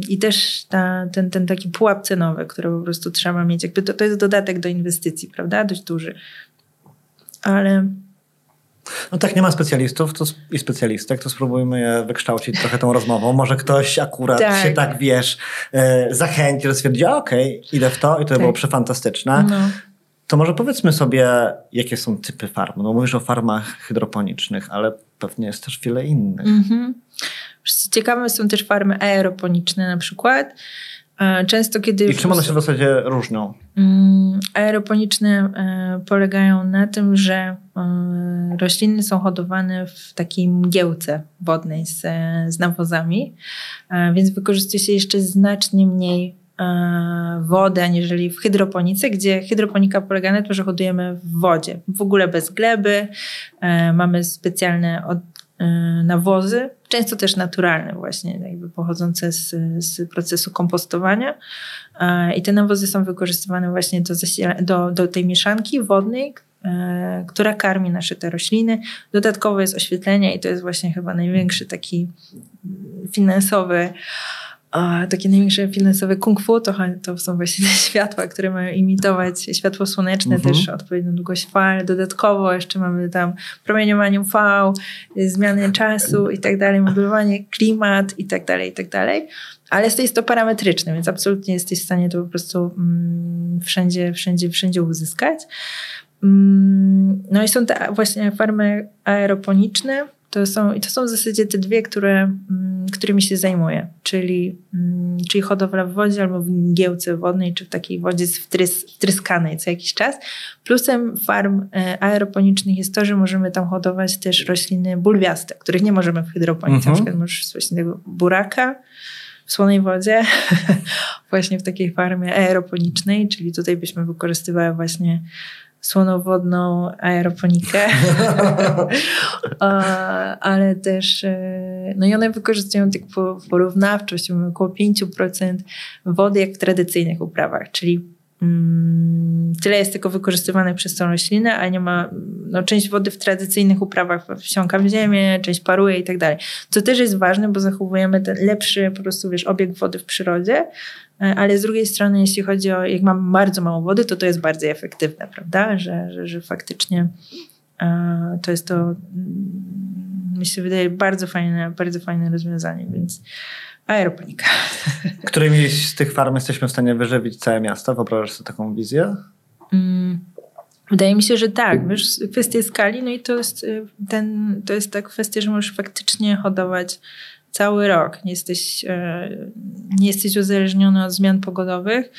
i też ta, ten, ten taki pułap cenowy, który po prostu trzeba mieć. Jakby to, to jest dodatek do inwestycji, prawda? Dość duży. Ale. No tak, nie ma specjalistów to, i specjalistek, to spróbujmy je wykształcić trochę tą rozmową. Może ktoś akurat tak. się tak, wiesz, e, zachęci, że stwierdzi, okej, okay, idę w to i to tak. było przefantastyczne. No. To może powiedzmy sobie, jakie są typy farm. No mówisz o farmach hydroponicznych, ale pewnie jest też wiele innych. Mhm. Ciekawe są też farmy aeroponiczne na przykład. E, często kiedy... I czym one się w zasadzie różnią? Mm, aeroponiczne e, polegają na tym, że e, rośliny są hodowane w takiej mgiełce wodnej z, z nawozami, więc wykorzystuje się jeszcze znacznie mniej wody, aniżeli w hydroponice, gdzie hydroponika polega na tym, że hodujemy w wodzie, w ogóle bez gleby. Mamy specjalne nawozy, często też naturalne właśnie, jakby pochodzące z, z procesu kompostowania. I te nawozy są wykorzystywane właśnie do, do, do tej mieszanki wodnej, e, która karmi nasze te rośliny. Dodatkowo jest oświetlenie i to jest właśnie chyba największy taki finansowy a takie największe finansowe kung fu to, to są właśnie te światła, które mają imitować światło słoneczne, mhm. też odpowiednią długość fal. Dodatkowo jeszcze mamy tam promieniowanie UV, zmiany czasu i tak dalej, modulowanie klimat i tak dalej, i tak dalej. Ale jest to parametryczne, więc absolutnie jesteś w stanie to po prostu mm, wszędzie, wszędzie, wszędzie uzyskać. Mm, no i są te właśnie farmy aeroponiczne, to są, I to są w zasadzie te dwie, które, mm, którymi się zajmuję, czyli, mm, czyli hodowla w wodzie albo w mgiełce wodnej, czy w takiej wodzie wtrys, wtryskanej co jakiś czas. Plusem farm e, aeroponicznych jest to, że możemy tam hodować też rośliny bulwiaste, których nie możemy w hydroponice. Mhm. Na przykład możesz właśnie tego buraka w słonej wodzie, właśnie w takiej farmie aeroponicznej, czyli tutaj byśmy wykorzystywały właśnie słonowodną aeroponikę, ale też, e, no i one wykorzystują tak porównawczość, około 5% wody jak w tradycyjnych uprawach, czyli mm, tyle jest tylko wykorzystywane przez tą roślinę, a nie ma, no część wody w tradycyjnych uprawach wsiąka w ziemię, część paruje i tak dalej. Co też jest ważne, bo zachowujemy ten lepszy po prostu, wiesz, obieg wody w przyrodzie, ale z drugiej strony, jeśli chodzi o, jak mam bardzo mało wody, to to jest bardziej efektywne, prawda? Że, że, że faktycznie e, to jest to, mm, mi się wydaje, bardzo fajne, bardzo fajne rozwiązanie, więc aeroponika. Którymi z tych farm jesteśmy w stanie wyżywić całe miasto? Wyobrażasz sobie taką wizję? Mm, wydaje mi się, że tak. Wiesz, kwestia skali, no i to jest, y, ten, to jest ta kwestia, że możesz faktycznie hodować cały rok. Nie jesteś, nie jesteś uzależniony od zmian pogodowych,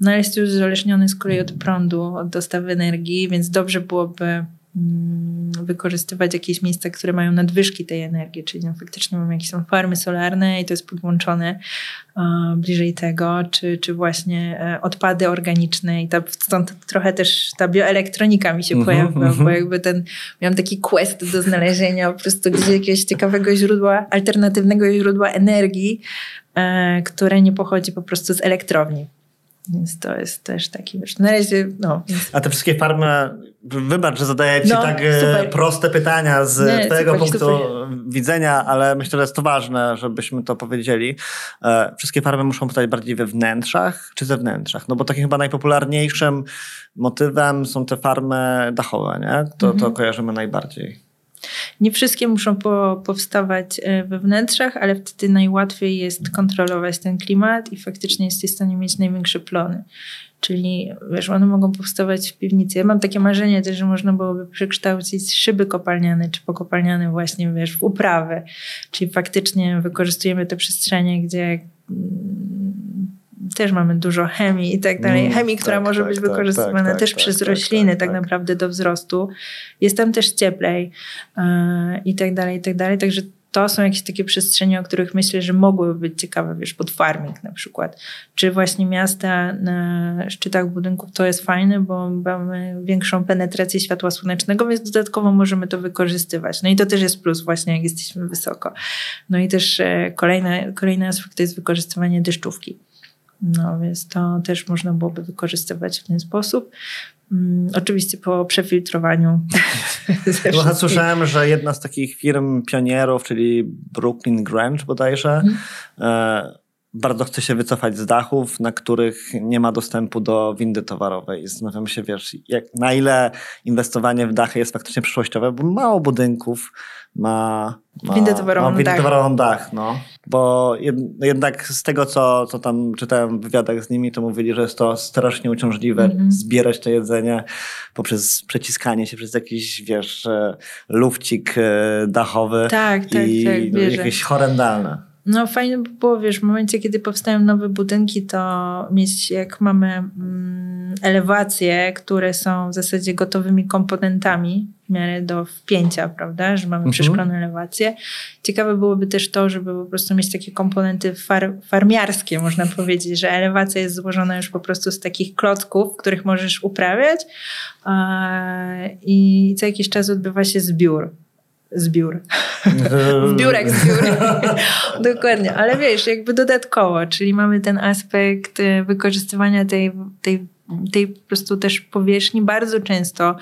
no ale jesteś uzależniony z kolei od prądu, od dostawy energii, więc dobrze byłoby wykorzystywać jakieś miejsca, które mają nadwyżki tej energii, czyli no, faktycznie mamy jakieś są farmy solarne i to jest podłączone uh, bliżej tego, czy, czy właśnie uh, odpady organiczne i ta, stąd trochę też ta bioelektronika mi się uh-huh, pojawiła, uh-huh. bo jakby ten, miałam taki quest do znalezienia po prostu gdzieś jakiegoś ciekawego źródła, alternatywnego źródła energii, uh, które nie pochodzi po prostu z elektrowni. Więc to jest też taki, wiesz, na razie, no. A te wszystkie farmy, wybacz, że zadaję ci no, tak e, super. proste pytania z Nie, twojego super, punktu super. widzenia, ale myślę, że jest to ważne, żebyśmy to powiedzieli. E, wszystkie farmy muszą powstać bardziej we wnętrzach czy zewnętrzach? No bo takim chyba najpopularniejszym motywem są te farmy dachowe, nie? To, mhm. to kojarzymy najbardziej. Nie wszystkie muszą po, powstawać e, we wnętrzach, ale wtedy najłatwiej jest kontrolować ten klimat i faktycznie jesteś w stanie mieć największe plony. Czyli wiesz, one mogą powstawać w piwnicy. Ja mam takie marzenie też, że można byłoby przekształcić szyby kopalniane czy pokopalniane właśnie wiesz, w uprawy. Czyli faktycznie wykorzystujemy te przestrzenie, gdzie też mamy dużo chemii i tak dalej. Mm, chemii, która tak, może tak, być tak, wykorzystywana tak, też tak, przez tak, rośliny tak, naprawdę do wzrostu. Jest tam też cieplej yy, i tak dalej, i tak dalej. Także to są jakieś takie przestrzenie, o których myślę, że mogłyby być ciekawe, wiesz, pod farming na przykład. Czy właśnie miasta na szczytach budynków to jest fajne, bo mamy większą penetrację światła słonecznego, więc dodatkowo możemy to wykorzystywać. No i to też jest plus właśnie, jak jesteśmy wysoko. No i też e, kolejny, kolejny aspekt to jest wykorzystywanie deszczówki. No więc to też można byłoby wykorzystywać w ten sposób. Um, oczywiście po przefiltrowaniu. Trochę słyszałem, że jedna z takich firm pionierów, czyli Brooklyn Grange bodajże, mm. bardzo chce się wycofać z dachów, na których nie ma dostępu do windy towarowej. Zastanawiam się, wiesz, jak, na ile inwestowanie w dachy jest faktycznie przyszłościowe, bo mało budynków ma, ma windę towarową, ma windę dach. towarową dach. No. Bo jed, jednak z tego, co, co tam czytałem w wywiadach z nimi, to mówili, że jest to strasznie uciążliwe mm -hmm. zbierać to jedzenie poprzez przeciskanie się przez jakiś, wiesz, lufcik e, dachowy tak, tak, i tak, jakieś horrendalne. No fajnie by było, wiesz, w momencie, kiedy powstają nowe budynki, to mieć, jak mamy mm, elewacje, które są w zasadzie gotowymi komponentami w miarę do wpięcia, prawda, że mamy mhm. elewacje. Ciekawe byłoby też to, żeby po prostu mieć takie komponenty far, farmiarskie, można powiedzieć, że elewacja jest złożona już po prostu z takich klocków, których możesz uprawiać i co jakiś czas odbywa się zbiór zbiór. Zbiórek, zbiór. Dokładnie, ale wiesz, jakby dodatkowo, czyli mamy ten aspekt y, wykorzystywania tej, tej, tej po prostu też powierzchni bardzo często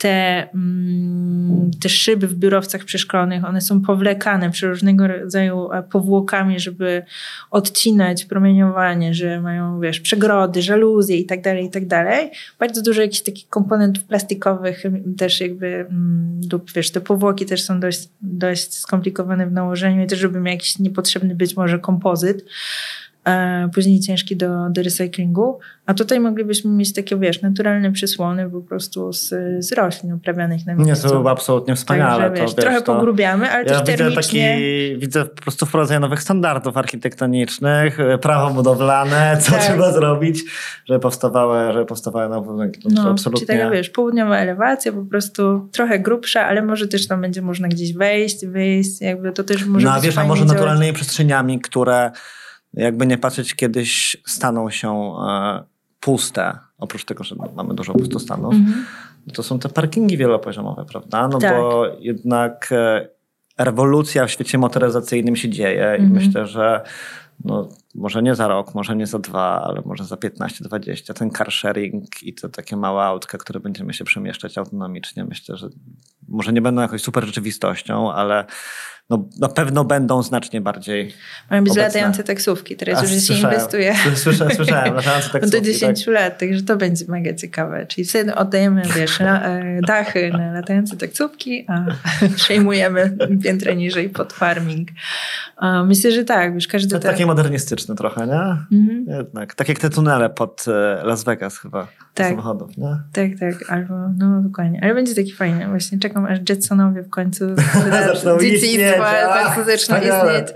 te, mm, te szyby w biurowcach przeszklonych, one są powlekane przeróżnego rodzaju e, powłokami, żeby odcinać promieniowanie, że mają, wiesz, przegrody, żaluzje i tak dalej, i tak dalej. Bardzo dużo jakichś takich komponentów plastikowych też jakby, mm, lub wiesz, te powłoki też są dość, dość skomplikowane w nałożeniu i też robimy jakiś niepotrzebny być może kompozyt później ciężki do, do recyklingu, a tutaj moglibyśmy mieć takie, wiesz, naturalne przysłony po prostu z, z roślin uprawianych na miejscu. Nie, to byłoby absolutnie wspaniale. Także, wiesz, to, wiesz, trochę to... pogrubiamy, ale ja też widzę termicznie... Taki, widzę po prostu wprowadzenie nowych standardów architektonicznych, e, prawo budowlane, co tak. trzeba zrobić, żeby powstawały, żeby powstawały nowe budynki. No, absolutnie... czyli tak, wiesz, południowa elewacja, po prostu trochę grubsza, ale może też tam będzie można gdzieś wejść, wyjść, jakby to też może No, a wiesz, a może naturalnymi przestrzeniami, które jakby nie patrzeć, kiedyś staną się e, puste, oprócz tego, że mamy dużo pustostanów, -hmm. to są te parkingi wielopoziomowe, prawda? No tak. bo jednak e, rewolucja w świecie motoryzacyjnym się dzieje -hmm. i mhm. myślę, że no, może nie za rok, może nie za dwa, ale może za 15-20. Ten car sharing i to takie małe autka, które będziemy się przemieszczać autonomicznie, myślę, że może nie będą jakąś super rzeczywistością, ale no, na pewno będą znacznie bardziej. Mają być obecne. latające taksówki, teraz już się inwestuje. Słyszałem, słyszałem, latające taksówki. Do 10 tak. lat, także to będzie mega ciekawe. Czyli wtedy oddajemy, wiesz, e, dachy na latające taksówki, a przejmujemy piętrę niżej pod farming. Myślę, że tak, już każdy... To takie modernistyczne trochę, nie? Mhm. Jednak. Tak jak te tunele pod e, Las Vegas chyba tak. samochodów, nie? Tak, tak, albo, no dokładnie. Ale będzie taki fajny. Właśnie czekam, aż Jetsonowie w końcu zaczną istnieć bardzo zaczną istnieć.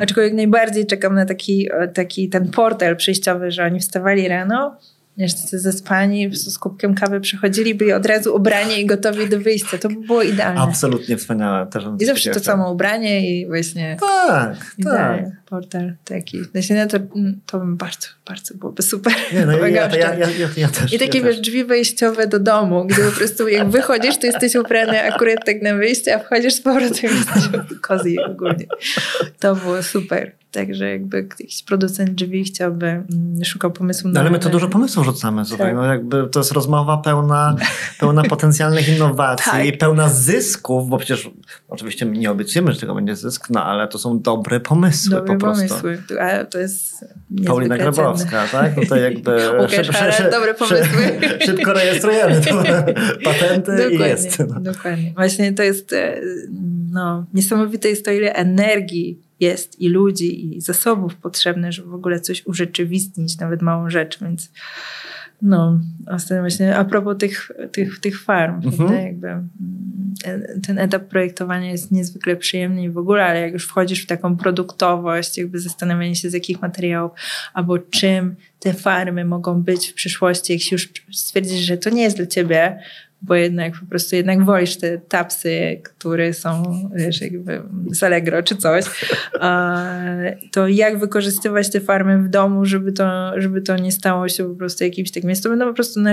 Aczkolwiek najbardziej czekam na taki, taki ten portal przejściowy, że oni wstawali rano, jeszcze zespani, z kubkiem kawy przychodzili, byli od razu ubrani i gotowi do wyjścia. To by było idealne. Absolutnie wspaniałe. Też I zawsze to samo ubranie i właśnie... Tak, tak. Portal taki. Właśnie no to, to bym bardzo, bardzo byłoby super. Nie, no ja, ja, ja, ja, ja też. I takie ja wiesz, drzwi wejściowe do domu, gdzie po prostu jak wychodzisz, to jesteś ubrany akurat tak na wyjście, a wchodzisz z powrotem i jesteś cozy ogólnie. To było super. Także jakby jakiś producent drzwi chciałby, mm, szukał pomysłu na... No, ale my to dużo pomysłów rzucamy tutaj. Tak. No jakby to jest rozmowa pełna, pełna potencjalnych innowacji, tak. pełna zysków, bo przecież oczywiście nie obiecujemy, że tego będzie zysk, no ale to są dobre pomysły dobre po. Pomysły, a to jest Paulina Grabowska, tak? No to jakby... Łukasz szyb, dobre pomysły. szybko rejestrujemy patenty dokładnie, i jest. No. Dokładnie. Właśnie to jest e, no, niesamowite jest to, ile energii jest i ludzi, i zasobów potrzebnych, żeby w ogóle coś urzeczywistnić, nawet małą rzecz, więc no, ostatnio właśnie a propos tych, tych, tych farm, mhm. jakby mm, ten etap projektowania jest niezwykle przyjemny i w ogóle, ale jak już wchodzisz w taką produktowość, jakby zastanawianie się z jakich materiałów albo czym te farmy mogą być w przyszłości, jak się już stwierdzisz, że to nie jest dla ciebie, bo jednak po prostu jednak wolisz te tapsy, które są wiesz, jakby z Allegro czy coś, to jak wykorzystywać te farmy w domu, żeby to, żeby to nie stało się po prostu jakimś takim, jest to będą po prostu na,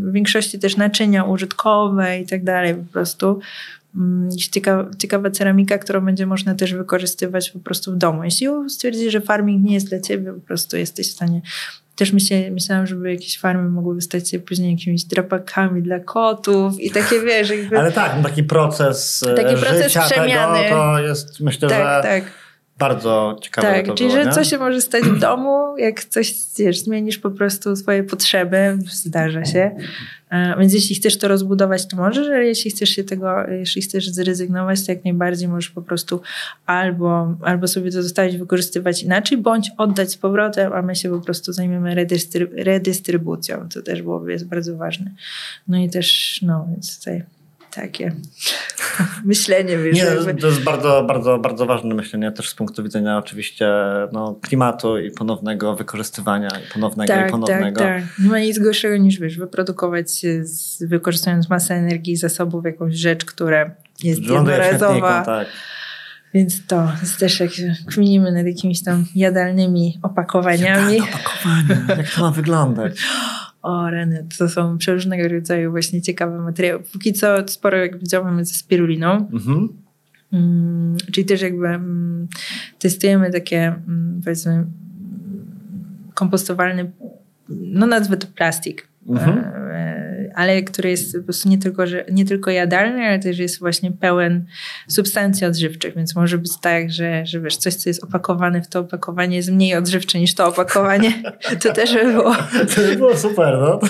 w większości też naczynia użytkowe i tak dalej po prostu, mm, Ciekawa, ciekawa ceramika, którą będzie można też wykorzystywać po prostu w domu. Jeśli stwierdzisz, że farming nie jest dla ciebie, po prostu jesteś w stanie też myślałam, żeby jakieś farmy mogłyby stać się później jakimiś drapakami dla kotów i takie, wiesz... Jakby... Ale tak, taki proces e, Taki proces przemiany. Tego, to jest, myślę, tak, że... Tak. Bardzo ciekawe tak, to czyli było, że nie? coś się może stać w domu, jak coś wiesz, zmienisz po prostu swoje potrzeby, zdarza się. E, więc jeśli chcesz to rozbudować, to możesz, ale jeśli chcesz się tego, jeśli chcesz zrezygnować, to jak najbardziej możesz po prostu albo, albo sobie to zostawić, wykorzystywać inaczej, bądź oddać z powrotem, a my się po prostu zajmiemy redystryb redystrybucją, co też byłoby jest bardzo ważne. No i też, no, więc tutaj takie myślenie. Wiesz, Nie, jakby. to jest bardzo, bardzo, bardzo ważne myślenie też z punktu widzenia oczywiście no, klimatu i ponownego wykorzystywania i ponownego tak, i ponownego. Tak, tak. Nie ma nic gorszego niż wiesz, wyprodukować z, wykorzystując masę energii i zasobów jakąś rzecz, która jest jednorazowa. Tak. Więc to jest też jak kminimy nad jakimiś tam jadalnymi opakowaniami. Tak, opakowania, jak to ma wyglądać? O, reny, to są przeróżnego rodzaju właśnie ciekawe materiały. Póki co sporo, jak widziałam, ze spiruliną. Mhm. Mm, czyli też jakby mm, testujemy takie, mm, powiedzmy, kompostowalny, no nazwę to plastik. Mhm. E, ale który jest po prostu nie tylko, że, nie tylko jadalny, ale też jest właśnie pełen substancji odżywczych, więc może być tak, że, że wiesz, coś, co jest opakowane w to opakowanie jest mniej odżywcze niż to opakowanie. To też by było... To by było super, no.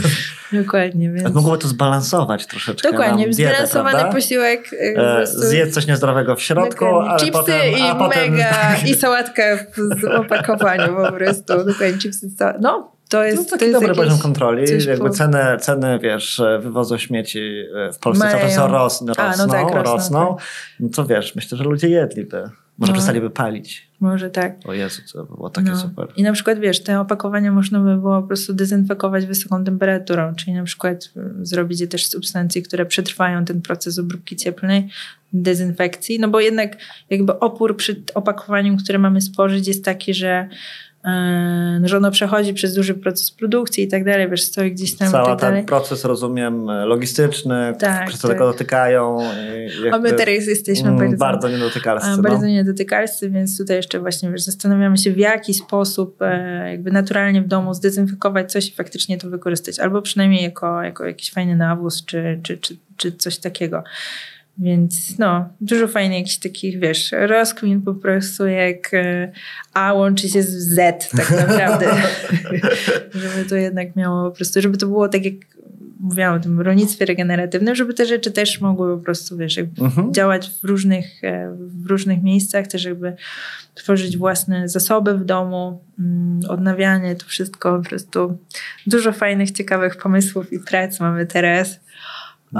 Dokładnie, więc... Tak mogłoby to zbalansować troszeczkę. Dokładnie, zbalansowany posiłek. E, prostu... Zjedz coś niezdrowego w środku, Dokładnie. ale chipsy potem... i a mega, potem... i sałatka w opakowaniu po prostu. Dokładnie, chipsy, no to jest, no, taki to jest dobry poziom kontroli. Jakby po... ceny, ceny, wiesz, wywozu śmieci w Polsce Mają... cały czas rosną, rosną, A, no tak, rosną. rosną. Tak. No to wiesz, myślę, że ludzie jedliby. Może no. przestaliby palić. Może tak. O Jezu, to by było takie no. super. I na przykład, wiesz, te opakowania można by było po prostu dezynfekować wysoką temperaturą, czyli na przykład y, zrobić je też substancje, które przetrwają ten proces obróbki cieplnej, dezynfekcji, no bo jednak jakby opór przy opakowaniu, które mamy spożyć jest taki, że że ono przechodzi przez duży proces produkcji i tak dalej, wiesz, stoi gdzieś tam Cały tak ten proces, rozumiem, logistyczny, tak, wszyscy tak. tego dotykają. A my teraz jesteśmy mm, bardzo, bardzo niedotykalscy. Bardzo no. niedotykalscy, więc tutaj jeszcze właśnie wiesz, zastanawiamy się w jaki sposób e, jakby naturalnie w domu zdezynfekować coś i faktycznie to wykorzystać, albo przynajmniej jako, jako jakiś fajny nawóz, czy, czy, czy, czy coś takiego. Więc no, dużo fajnych jakichś takich, wiesz, rozkmin po prostu jak e, A łączy się z Z tak naprawdę. żeby to jednak miało po prostu, żeby to było tak jak mówiłam o tym rolnictwie regeneratywnym, żeby te rzeczy też mogły po prostu, wiesz, mhm. działać w różnych, e, w różnych miejscach, też jakby tworzyć własne zasoby w domu, mm, odnawianie, to wszystko po prostu dużo fajnych, ciekawych pomysłów i prac mamy teraz.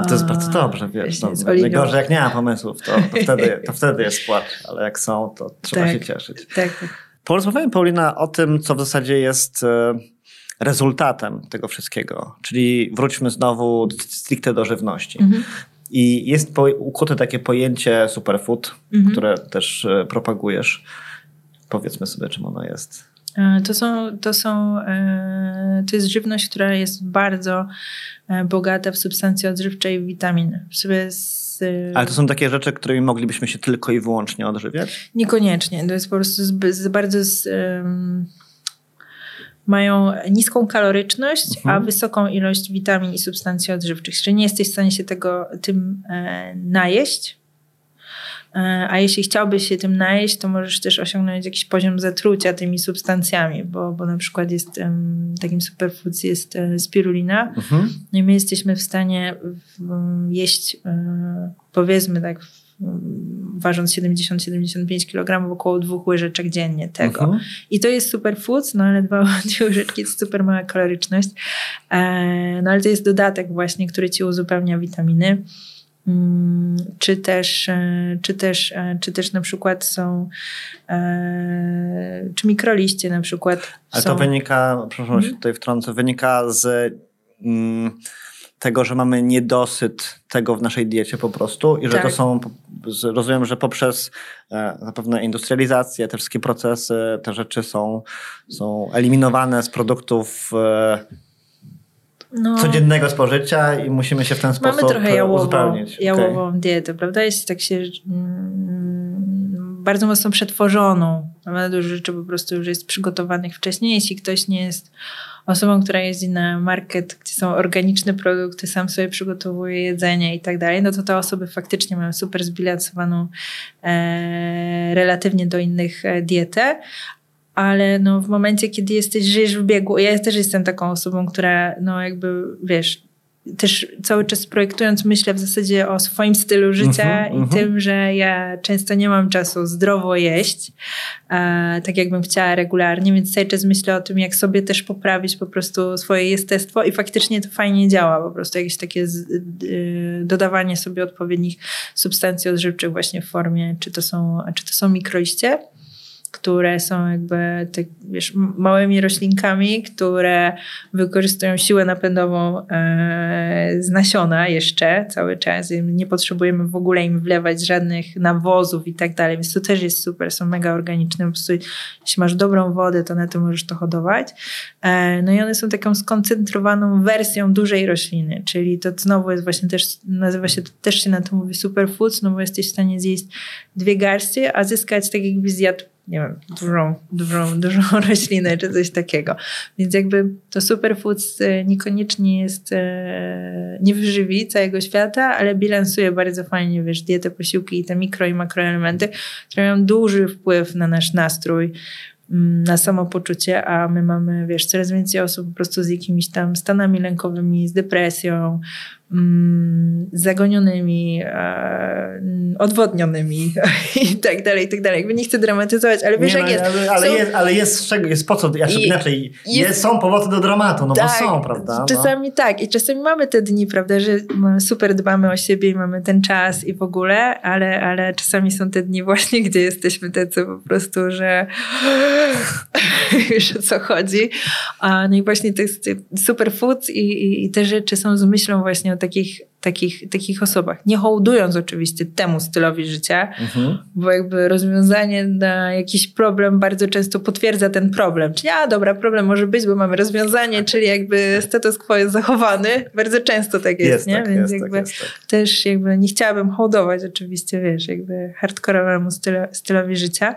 To jest bardzo dobrze, wiesz. No, najgorzej jak nie ma pomysłów, to, to, wtedy, to wtedy jest płacz, ale jak są, to trzeba tak, się cieszyć. Tak. Porozmawiamy, Paulina, o tym, co w zasadzie jest e, rezultatem tego wszystkiego. Czyli wróćmy znowu stricte do żywności. Mhm. I jest po, ukute takie pojęcie superfood, mhm. które też e, propagujesz. Powiedzmy sobie, czym ono jest. E, to, są, to, są, to jest żywność, która jest bardzo bogata w substancje odżywcze i witaminy. W sobie ale to są takie rzeczy, którymi moglibyśmy się tylko i wyłącznie odżywiać? Niekoniecznie. To jest po prostu z, z bardzo z, um, mają niską kaloryczność, mhm. a wysoką ilość witamin i substancji odżywczych. Czyli nie jesteś w stanie się tego tym e, najeść. E, a jeśli chciałbyś się tym najeść, to możesz też osiągnąć jakiś poziom zatrucia tymi substancjami, bo, bo na przykład jest takim superfoods jest e, spirulina. Mhm. No i my jesteśmy w stanie jeść e, powiedzmy tak ważąc 70-75 kg, około dwóch łyżeczek dziennie tego. Uh mhm. -huh. I to jest superfood, no ale dwa dwie łyżeczki to super mała kaloryczność. E, no ale to jest dodatek właśnie, który ci uzupełnia witaminy. Mm, czy też, e, czy też, e, czy też na przykład są, czy mikroliście na przykład. Ale są... to wynika, przepraszam, hmm? się tutaj wtrącę, wynika z. Mm, tego, że mamy niedosyt tego w naszej diecie po prostu i że tak. to są, rozumiem, że poprzez e, zapewne industrializację, te wszystkie procesy, te rzeczy są, są eliminowane z produktów e, no, codziennego spożycia i musimy się w ten sposób mamy trochę jałową, uzupełnić. jałową okay. dietę, prawda? Jest tak się mm, bardzo mocno przetworzoną. Mamy dużo rzeczy po prostu już jest przygotowanych wcześniej. Jeśli ktoś nie jest osobą, która jeździ na market, gdzie są organiczne produkty, sam sobie przygotowuje jedzenie i tak dalej, no to te osoby faktycznie mają super zbilansowaną e, relatywnie do innych e, dietę, ale no w momencie, kiedy jesteś, żyjesz w biegu, ja też jestem taką osobą, która no jakby, wiesz, też cały czas projektując myślę w zasadzie o swoim stylu życia uh -huh, i uh -huh. tym, że ja często nie mam czasu zdrowo jeść, e, tak jakbym chciała regularnie, więc cały czas myślę o tym, jak sobie też poprawić po prostu swoje jestestwo i faktycznie to fajnie działa, po prostu jakieś takie z, y, dodawanie sobie odpowiednich substancji odżywczych właśnie w formie, czy to są, czy to są mikroiście, które są jakby tak, wiesz, małymi roślinkami, które wykorzystują siłę napędową e, z nasiona jeszcze cały czas. Nie potrzebujemy w ogóle im wlewać żadnych nawozów i tak dalej, więc to też jest super, są mega organiczne. Po prostu, jeśli masz dobrą wodę, to na to możesz to hodować. E, no i one są taką skoncentrowaną wersją dużej rośliny, czyli to znowu jest właśnie też, nazywa się, też się na to mówi superfoods, no bo jesteś w stanie zjeść dwie garście, a zyskać tak jakby zjadł nie wiem, dużą, dużą, dużą roślinę czy coś takiego. Więc jakby to superfoods e, niekoniecznie jest, e, nie wyżywi całego świata, ale bilansuje bardzo fajnie, wiesz, dietę, posiłki i te mikro i makroelementy, które mają duży wpływ na nasz nastrój, mm, na samopoczucie, a my mamy, wiesz, coraz więcej osób po prostu z jakimiś tam stanami lękowymi, z depresją, zagonionymi, e, odwodnionymi i tak dalej, i tak dalej. Jakby nie chcę dramatyzować, ale wiesz, nie, jak no, jest. Ale, ale, są... jest. ale jest z czego, jest po co, ja I, inaczej, jest, są powody do dramatu, no tak, bo są, prawda? No. Czasami tak i czasami mamy te dni, prawda, że super dbamy o siebie i mamy ten czas i w ogóle, ale, ale czasami są te dni właśnie, gdzie jesteśmy tacy po prostu, że wiesz o co chodzi. No i właśnie to jest superfood i, i, i te rzeczy są z myślą właśnie o takich, takich, takich osobach. Nie hołdując oczywiście temu stylowi życia, mhm. bo jakby rozwiązanie na jakiś problem bardzo często potwierdza ten problem. Czyli a dobra, problem może być, bo mamy rozwiązanie, czyli jakby status quo jest zachowany. Bardzo często tak jest, jest nie? Tak, Więc jest, tak, jakby tak, jest, tak. też jakby nie chciałabym hołdować oczywiście, wiesz, jakby hardkorowemu stylowi życia,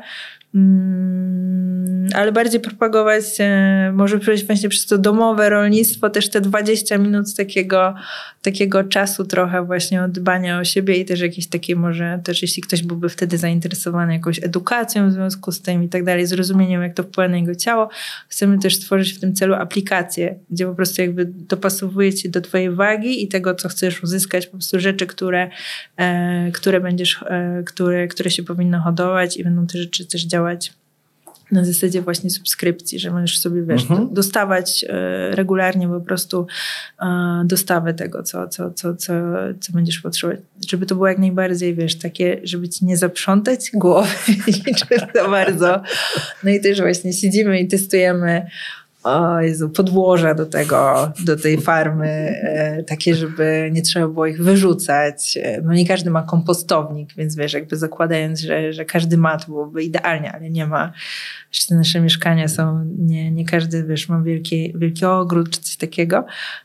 ale bardziej propagować e, może przejść właśnie przez to domowe rolnictwo, też te 20 minut takiego, takiego czasu trochę właśnie od dbania o siebie i też jakieś takie może, też jeśli ktoś byłby wtedy zainteresowany jakąś edukacją w związku z tym i tak dalej, zrozumieniem jak to wpływa na jego ciało, chcemy też stworzyć w tym celu aplikację, gdzie po prostu jakby dopasowuje cię do twojej wagi i tego, co chcesz uzyskać, po prostu rzeczy, które, e, które będziesz, e, które, które się powinno hodować i będą te rzeczy też działać działać na zasadzie właśnie subskrypcji, że możesz sobie, wiesz, mhm. dostawać e, regularnie po prostu e, dostawę tego, co, co, co, co, co będziesz potrzebować. Żeby to było jak najbardziej, wiesz, takie, żeby ci nie zaprzątać głowy za bardzo. No i też właśnie siedzimy i testujemy o Jezu, podłoża do tego, do tej farmy, e, takie, żeby nie trzeba było ich wyrzucać. E, no nie każdy ma kompostownik, więc wiesz, jakby zakładając, że, że każdy ma, to byłoby idealnie, ale nie ma. Jeszcze nasze mieszkania są, nie, nie każdy, wiesz, ma wielki, wielki ogród czy coś takiego.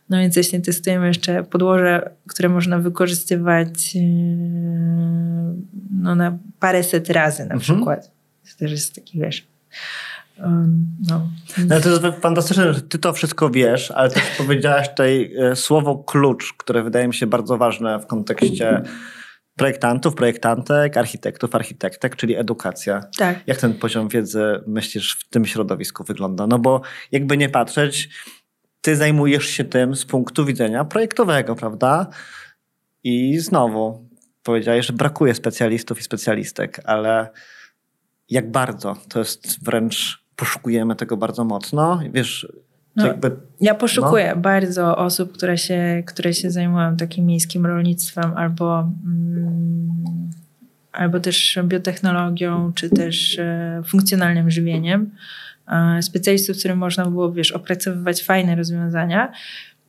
No więc właśnie testujemy jeszcze podłoże, które można wykorzystywać e, no, na paręset razy na mhm. przykład. To też jest taki, wiesz, no. no to jest fantastyczne, że ty to wszystko wiesz, ale też powiedziałaś tutaj e, słowo klucz, które wydaje mi się bardzo ważne w kontekście projektantów, projektantek, architektów, architektek, czyli edukacja. Tak. Jak ten poziom wiedzy myślisz w tym środowisku wygląda? No bo jakby nie patrzeć, ty zajmujesz się tym z punktu widzenia projektowego, prawda? I znowu powiedziałeś, że brakuje specjalistów i specjalistek, ale jak bardzo to jest wręcz poszukujemy tego bardzo mocno. Wiesz, no, jakby, ja poszukuję no. bardzo osób, które się, które się zajmują takim miejskim rolnictwem albo, mm, albo też biotechnologią, czy też e, funkcjonalnym żywieniem. E, specjalistów, którym można było, wiesz, opracowywać fajne rozwiązania.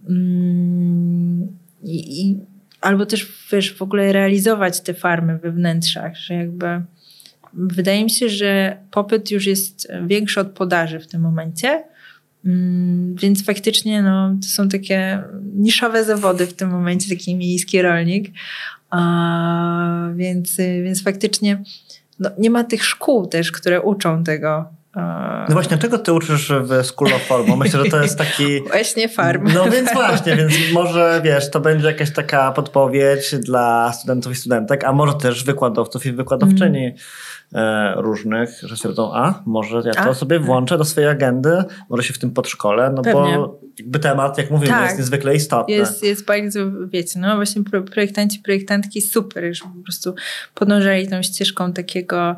Mm, i, i, albo też, wiesz, w ogóle realizować te farmy we wnętrzach, że jakby Wydaje mi się, że popyt już jest większy od podaży w tym momencie. Mm, więc faktycznie no, to są takie niszowe zawody w tym momencie, taki miejski rolnik. A, więc, więc faktycznie no, nie ma tych szkół też, które uczą tego. No właśnie, czego ty uczysz w School of Farm? Myślę, że to jest taki... Właśnie farm. No więc właśnie, więc może wiesz, to będzie jakaś taka podpowiedź dla studentów i studentek, a może też wykładowców i wykładowczyni. Mm E, różnych, że stwierdzą, a może ja to a? sobie włączę do swojej agendy, może się w tym podszkole, no Pewnie. bo jakby temat, jak mówimy, tak. jest niezwykle istotny. Jest, jest bardzo, wiecie, no właśnie projektanci, projektantki super, że po prostu podążali tą ścieżką takiego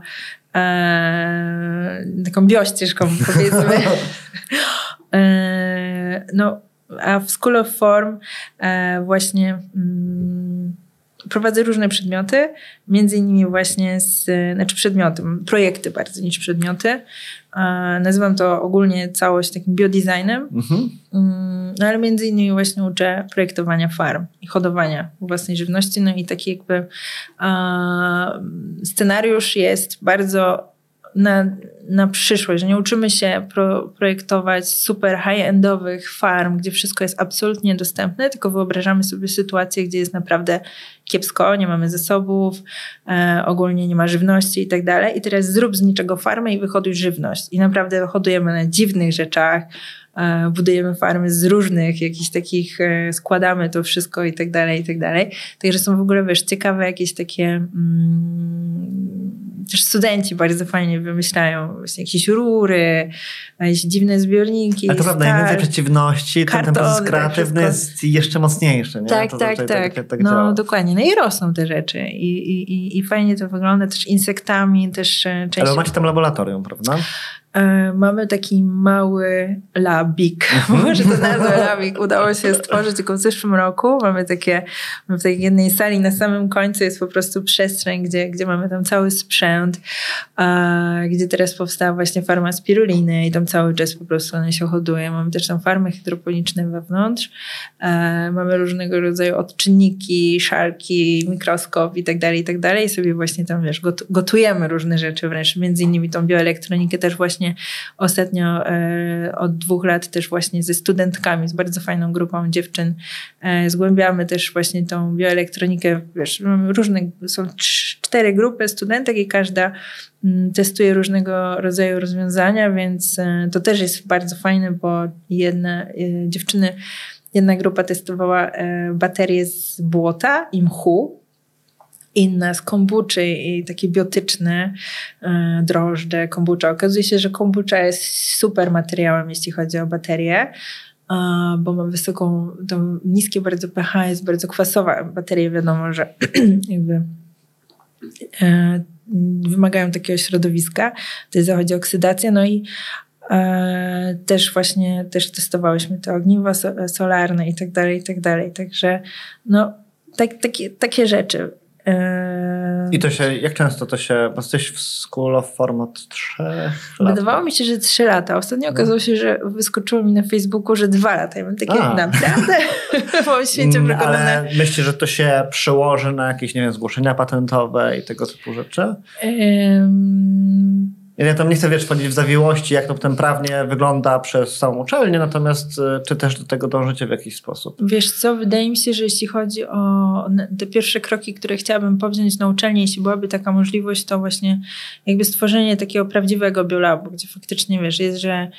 e, taką biościeżką powiedzmy. e, no, a w School of Form e, właśnie mm, prowadzę różne przedmioty, między innymi właśnie z, znaczy przedmioty, projekty bardziej niż przedmioty. Nazywam to ogólnie całość takim biodesignem, mhm. Mm, no ale między innymi właśnie uczę projektowania farm i hodowania własnej żywności, no i taki jakby scenariusz jest bardzo na, na przyszłość, że nie uczymy się pro, projektować super high-endowych farm, gdzie wszystko jest absolutnie dostępne, tylko wyobrażamy sobie sytuację, gdzie jest naprawdę kiepsko, nie mamy zasobów, e, ogólnie nie ma żywności i tak dalej. I teraz zrób z niczego farmę i wyhoduj żywność. I naprawdę hodujemy na dziwnych rzeczach, budujemy farmy z różnych jakichś takich, e, składamy to wszystko i tak dalej, i tak dalej. Także są w ogóle, wiesz, ciekawe jakieś takie... Mm, też studenci bardzo fajnie wymyślają właśnie jakieś rury, jakieś dziwne zbiorniki. A to prawda, im więcej przeciwności, ten, ten proces kreatywny jest jeszcze mocniejszy. Nie? Tak, to, tak, tak, tak. tak, tak no działa. dokładnie. No i rosną te rzeczy I, i, i fajnie to wygląda też insektami, też e, część... Ale macie tam laboratorium, prawda? E, mamy taki mały labik. Mhm. Może to nazwę labik udało się stworzyć tylko w zeszłym roku. Mamy takie, w takiej jednej sali na samym końcu jest po prostu przestrzeń, gdzie, gdzie mamy tam cały sprzęt, gdzie teraz powstała właśnie farma spiruliny i tam cały czas po prostu one się hoduje. Mamy też tam farmy hydroponiczne wewnątrz. E, mamy różnego rodzaju odczynniki, szalki, mikroskop i tak dalej, i tak dalej. I sobie właśnie tam, wiesz, gotujemy różne rzeczy wręcz, między innymi tą bioelektronikę też właśnie właśnie ostatnio e, od dwóch lat też właśnie ze studentkami, z bardzo fajną grupą dziewczyn e, zgłębiamy też właśnie tą bioelektronikę. Wiesz, mamy różne, są cztery grupy studentek i każda mm, testuje różnego rodzaju rozwiązania, więc e, to też jest bardzo fajne, bo jedne dziewczyny, jedna grupa testowała baterie z błota i mchu, inne z kombuczy i takie biotyczne e, drożdże, kombucza. Okazuje się, że kombucza jest super materiałem, jeśli chodzi o baterie, bo ma wysoką, to niskie bardzo pH, jest bardzo kwasowa. Baterie wiadomo, że jakby e, wymagają takiego środowiska. Tutaj zachodzi oksydacja, no i e, też właśnie też testowałyśmy te ogniwa solarne i tak dalej, i tak dalej. Także no, tak, takie, takie rzeczy. I to się, jak często to się, bo jesteś w School of Form od 3 lat? Wydawało mi się, że 3 lata. Ostatnio no. okazało się, że wyskoczyło mi na Facebooku, że 2 lata. Ja mam takie, A. naprawdę? Mam świecie mm, Ale myślisz, że to się przełoży na jakieś, nie wiem, zgłoszenia patentowe i tego typu rzeczy? Um ja tam nie chcę wiesz, wchodzić w zawiłości, jak to potem prawnie wygląda przez samą uczelnię, natomiast e, czy też do tego dążycie w jakiś sposób? Wiesz co, wydaje mi się, że jeśli chodzi o te pierwsze kroki, które chciałabym powziąć na uczelni, jeśli byłaby taka możliwość, to właśnie jakby stworzenie takiego prawdziwego biolabu, gdzie faktycznie wiesz, jest, że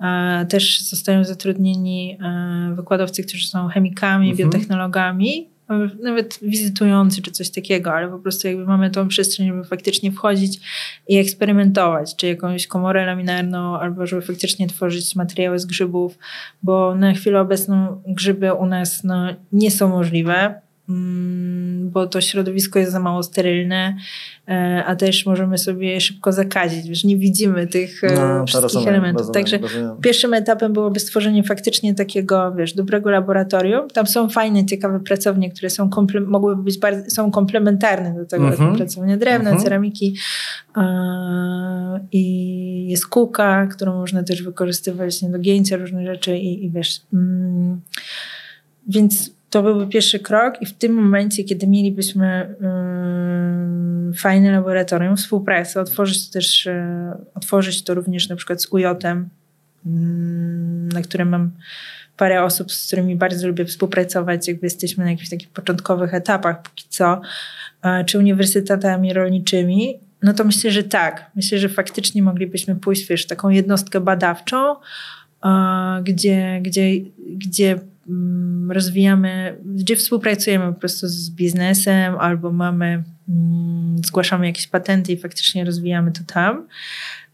e, też zostają zatrudnieni e, wykładowcy, którzy są chemikami, mhm. biotechnologami, nawet wizytujący czy coś takiego, ale po prostu jakby mamy tą przestrzeń, żeby faktycznie wchodzić i eksperymentować, czy jakąś komorę laminarną, albo żeby faktycznie tworzyć materiały z grzybów, bo na chwilę obecną grzyby u nas no, nie są możliwe. Bo to środowisko jest za mało sterylne, e, a też możemy sobie szybko zakazić, wiesz, nie widzimy tych e, no, wszystkich rozumiem, elementów. Rozumiem, Także rozumiem. pierwszym etapem byłoby stworzenie faktycznie takiego, wiesz, dobrego laboratorium. Tam są fajne, ciekawe pracownie, które są komple- mogłyby być bardzo, są komplementarne do tego, mm-hmm. pracownie drewna, mm-hmm. ceramiki i jest kółka, którą można też wykorzystywać do gięcia różnych rzeczy i, i wiesz, mm, więc to byłby pierwszy krok i w tym momencie, kiedy mielibyśmy yy, fajne laboratorium, współpracę, otworzyć to też, yy, otworzyć to również na przykład z UJ, yy, na którym mam parę osób, z którymi bardzo lubię współpracować, jakby jesteśmy na jakichś takich początkowych etapach póki co, czy uniwersytetami rolniczymi, no to myślę, że tak. Myślę, że faktycznie moglibyśmy pójść wiesz, taką jednostkę badawczą, gdzie, gdzie, gdzie Mm, rozwijamy, gdzie współpracujemy po prostu z biznesem albo mamy, mm, zgłaszamy jakieś patenty i faktycznie rozwijamy to tam.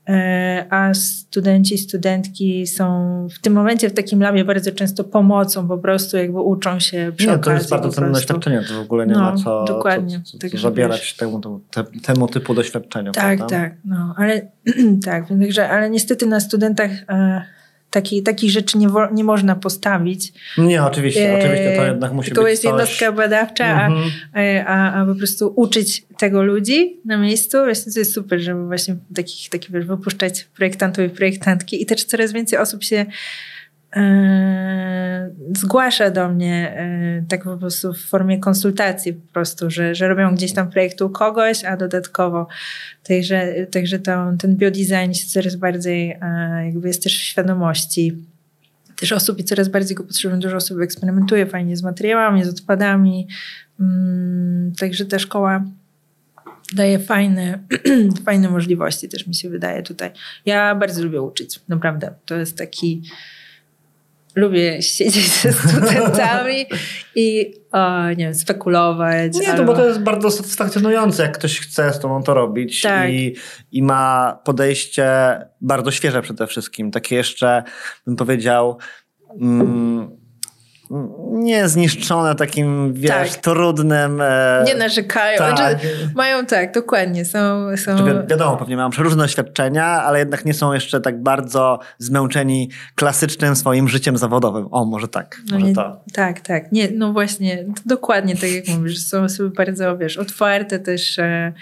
E, a studenci, studentki są w tym momencie w takim labie bardzo często pomocą, po prostu jakby uczą się przy nie, okazji. To jest bardzo cenne doświadczenie, to w ogóle nie no, ma co, dokładnie. co, co, co zabierać temu, te, temu typu doświadczeniu. Tak, prawda? tak, no, ale tak, także, ale niestety na studentach e, Taki, takich rzeczy nie, nie można postawić. Nie, oczywiście, e, oczywiście to jednak musi tylko być jest coś... jednostka badawcza, mhm. a, a, a po prostu uczyć tego ludzi na miejscu. Właśnie to jest super, żeby właśnie takich, takich wiesz, wypuszczać projektantów i projektantki i też coraz więcej osób się E, zgłasza do mnie e, tak po prostu w formie konsultacji po prostu, że, że robią gdzieś tam projekt u kogoś, a dodatkowo także, także to, ten biodesign się coraz bardziej e, jakby jest też w świadomości też osób i coraz bardziej go potrzebują. Dużo osób eksperymentuje fajnie z materiałami, z odpadami. Mm, także ta szkoła daje fajne, fajne możliwości też mi się wydaje tutaj. Ja bardzo lubię uczyć, naprawdę. To jest taki lubię siedzieć ze studentami i o, nie wiem, spekulować. Nie, albo... to, bo to jest bardzo satysfakcjonujące, jak ktoś chce z tobą to robić tak. i, i ma podejście bardzo świeże przede wszystkim. Takie jeszcze, bym powiedział, mm, nie zniszczone takim, wiesz, tak. trudnym... E, nie narzekają. Tak. Znaczy, mają tak, dokładnie. Są, są... Wi wiadomo, pewnie mają przeróżne doświadczenia, ale jednak nie są jeszcze tak bardzo zmęczeni klasycznym swoim życiem zawodowym. O, może tak. No może nie, to. Tak, tak. Nie, no właśnie, dokładnie tak jak mówisz. Są osoby bardzo, wiesz, otwarte też, e,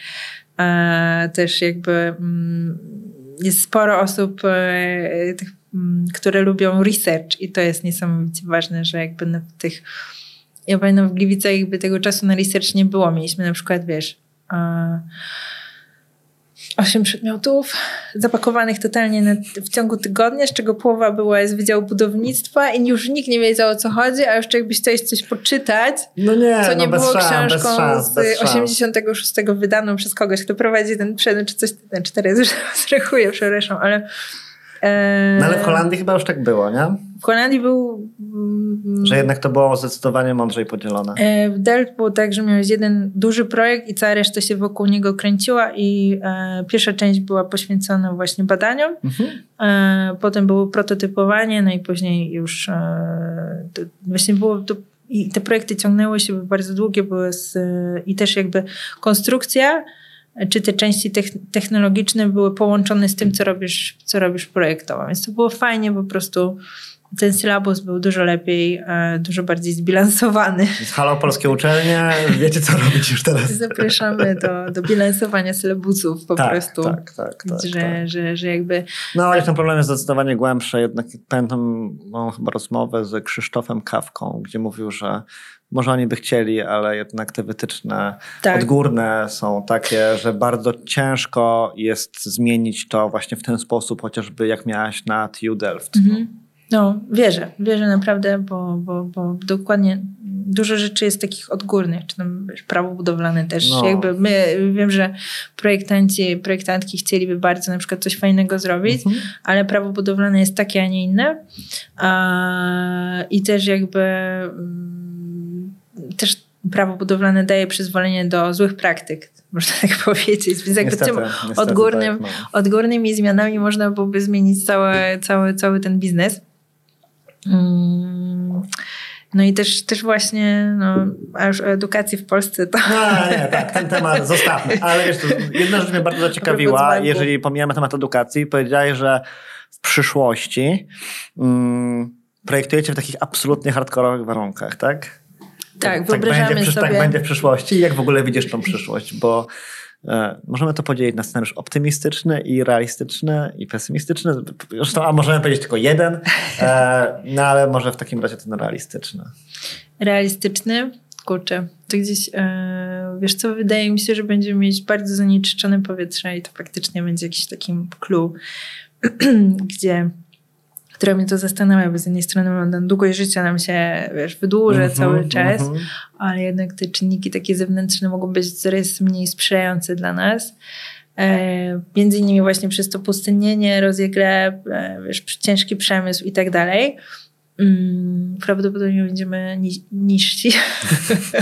e, też jakby... Mm, jest sporo osób, e, tych które lubią research i to jest niesamowicie ważne, że jakby na tych ja pamiętam w Gliwicach jakby tego czasu na research nie było. Mieliśmy na przykład, wiesz, osiem przedmiotów zapakowanych totalnie na, w ciągu tygodnia, z czego połowa była z Wydziału Budownictwa i już nikt nie wiedział o co chodzi, a jeszcze jakbyś chciałeś coś poczytać, no nie, co nie no było szans, książką szans, z 86 wydaną przez kogoś, kto prowadzi ten przedmiot, czy coś, znaczy teraz już zrechuję, przepraszam, ale no ale w Holandii chyba już tak było, nie? W Holandii był... Że jednak to było zdecydowanie mądrzej podzielone. E, w Delft było tak, że miałeś jeden duży projekt i cała reszta się wokół niego kręciła i e, pierwsza część była poświęcona właśnie badaniom. Mhm. E, potem było prototypowanie, no i później już właśnie było to i te projekty ciągnęły się, były bardzo długie, były z, i też jakby konstrukcja, czy te części technologiczne były połączone z tym, co robisz, co robisz projektowo. Więc to było fajnie po prostu ten sylabus był dużo lepiej, e, dużo bardziej zbilansowany. Halo, polskie uczelnie, wiecie co robić już teraz. Zapraszamy do, do bilansowania sylabusów po tak, prostu. Tak, tak, tak. Że, tak. Że, że jakby... No, ale ten problem jest zdecydowanie głębszy. Jednak pamiętam mam chyba rozmowę z Krzysztofem Kawką, gdzie mówił, że może oni by chcieli, ale jednak te wytyczne tak. odgórne są takie, że bardzo ciężko jest zmienić to właśnie w ten sposób, chociażby jak miałaś na TU Delft. Mhm. No, wierzę, wierzę naprawdę, bo, bo, bo dokładnie dużo rzeczy jest takich odgórnych, czy tam prawo budowlane też. No. Jakby my, wiem, że projektanci, projektantki chcieliby bardzo na przykład coś fajnego zrobić, mhm. ale prawo budowlane jest takie, a nie inne. A, I też jakby też prawo budowlane daje przyzwolenie do złych praktyk, można tak powiedzieć. Więc jakby niestety, tym niestety odgórnym, tak, no. odgórnymi zmianami można byłoby zmienić cały, cały, cały ten biznes. Mm. No i też, też właśnie, no, a już o edukacji w Polsce to... No, nie, tak, ten temat zostawmy. Ale wiesz, jedna rzecz mnie bardzo zaciekawiła, jeżeli pomijamy temat edukacji, powiedziałeś, że w przyszłości mm, projektujecie w takich absolutnie hardkorowych warunkach, tak? Tak, tak będzie, sobie... Tak będzie w przyszłości. Jak w ogóle widzisz tą przyszłość? Bo E, możemy to podzielić na scenariusz optymistyczny i realistyczny i pesymistyczny. Zresztą, a możemy powiedzieć tylko jeden, e, no ale może w takim razie ten realistyczny. Realistyczny? Kurczę, to gdzieś, e, wiesz co, wydaje mi się, że będziemy mieć bardzo zanieczyszczone powietrze i to faktycznie będzie jakiś takim clue, gdzie która mnie to zastanawia, bo z jednej strony mam długość życia nam się, wiesz, wydłuża mm -hmm, cały czas, mm -hmm. ale jednak te czynniki takie zewnętrzne mogą być coraz mniej sprzyjające dla nas. E, między innymi właśnie przez to pustynnienie, rozjegle, e, wiesz, ciężki przemysł i tak dalej. Mm, prawdopodobnie będziemy ni niżsi,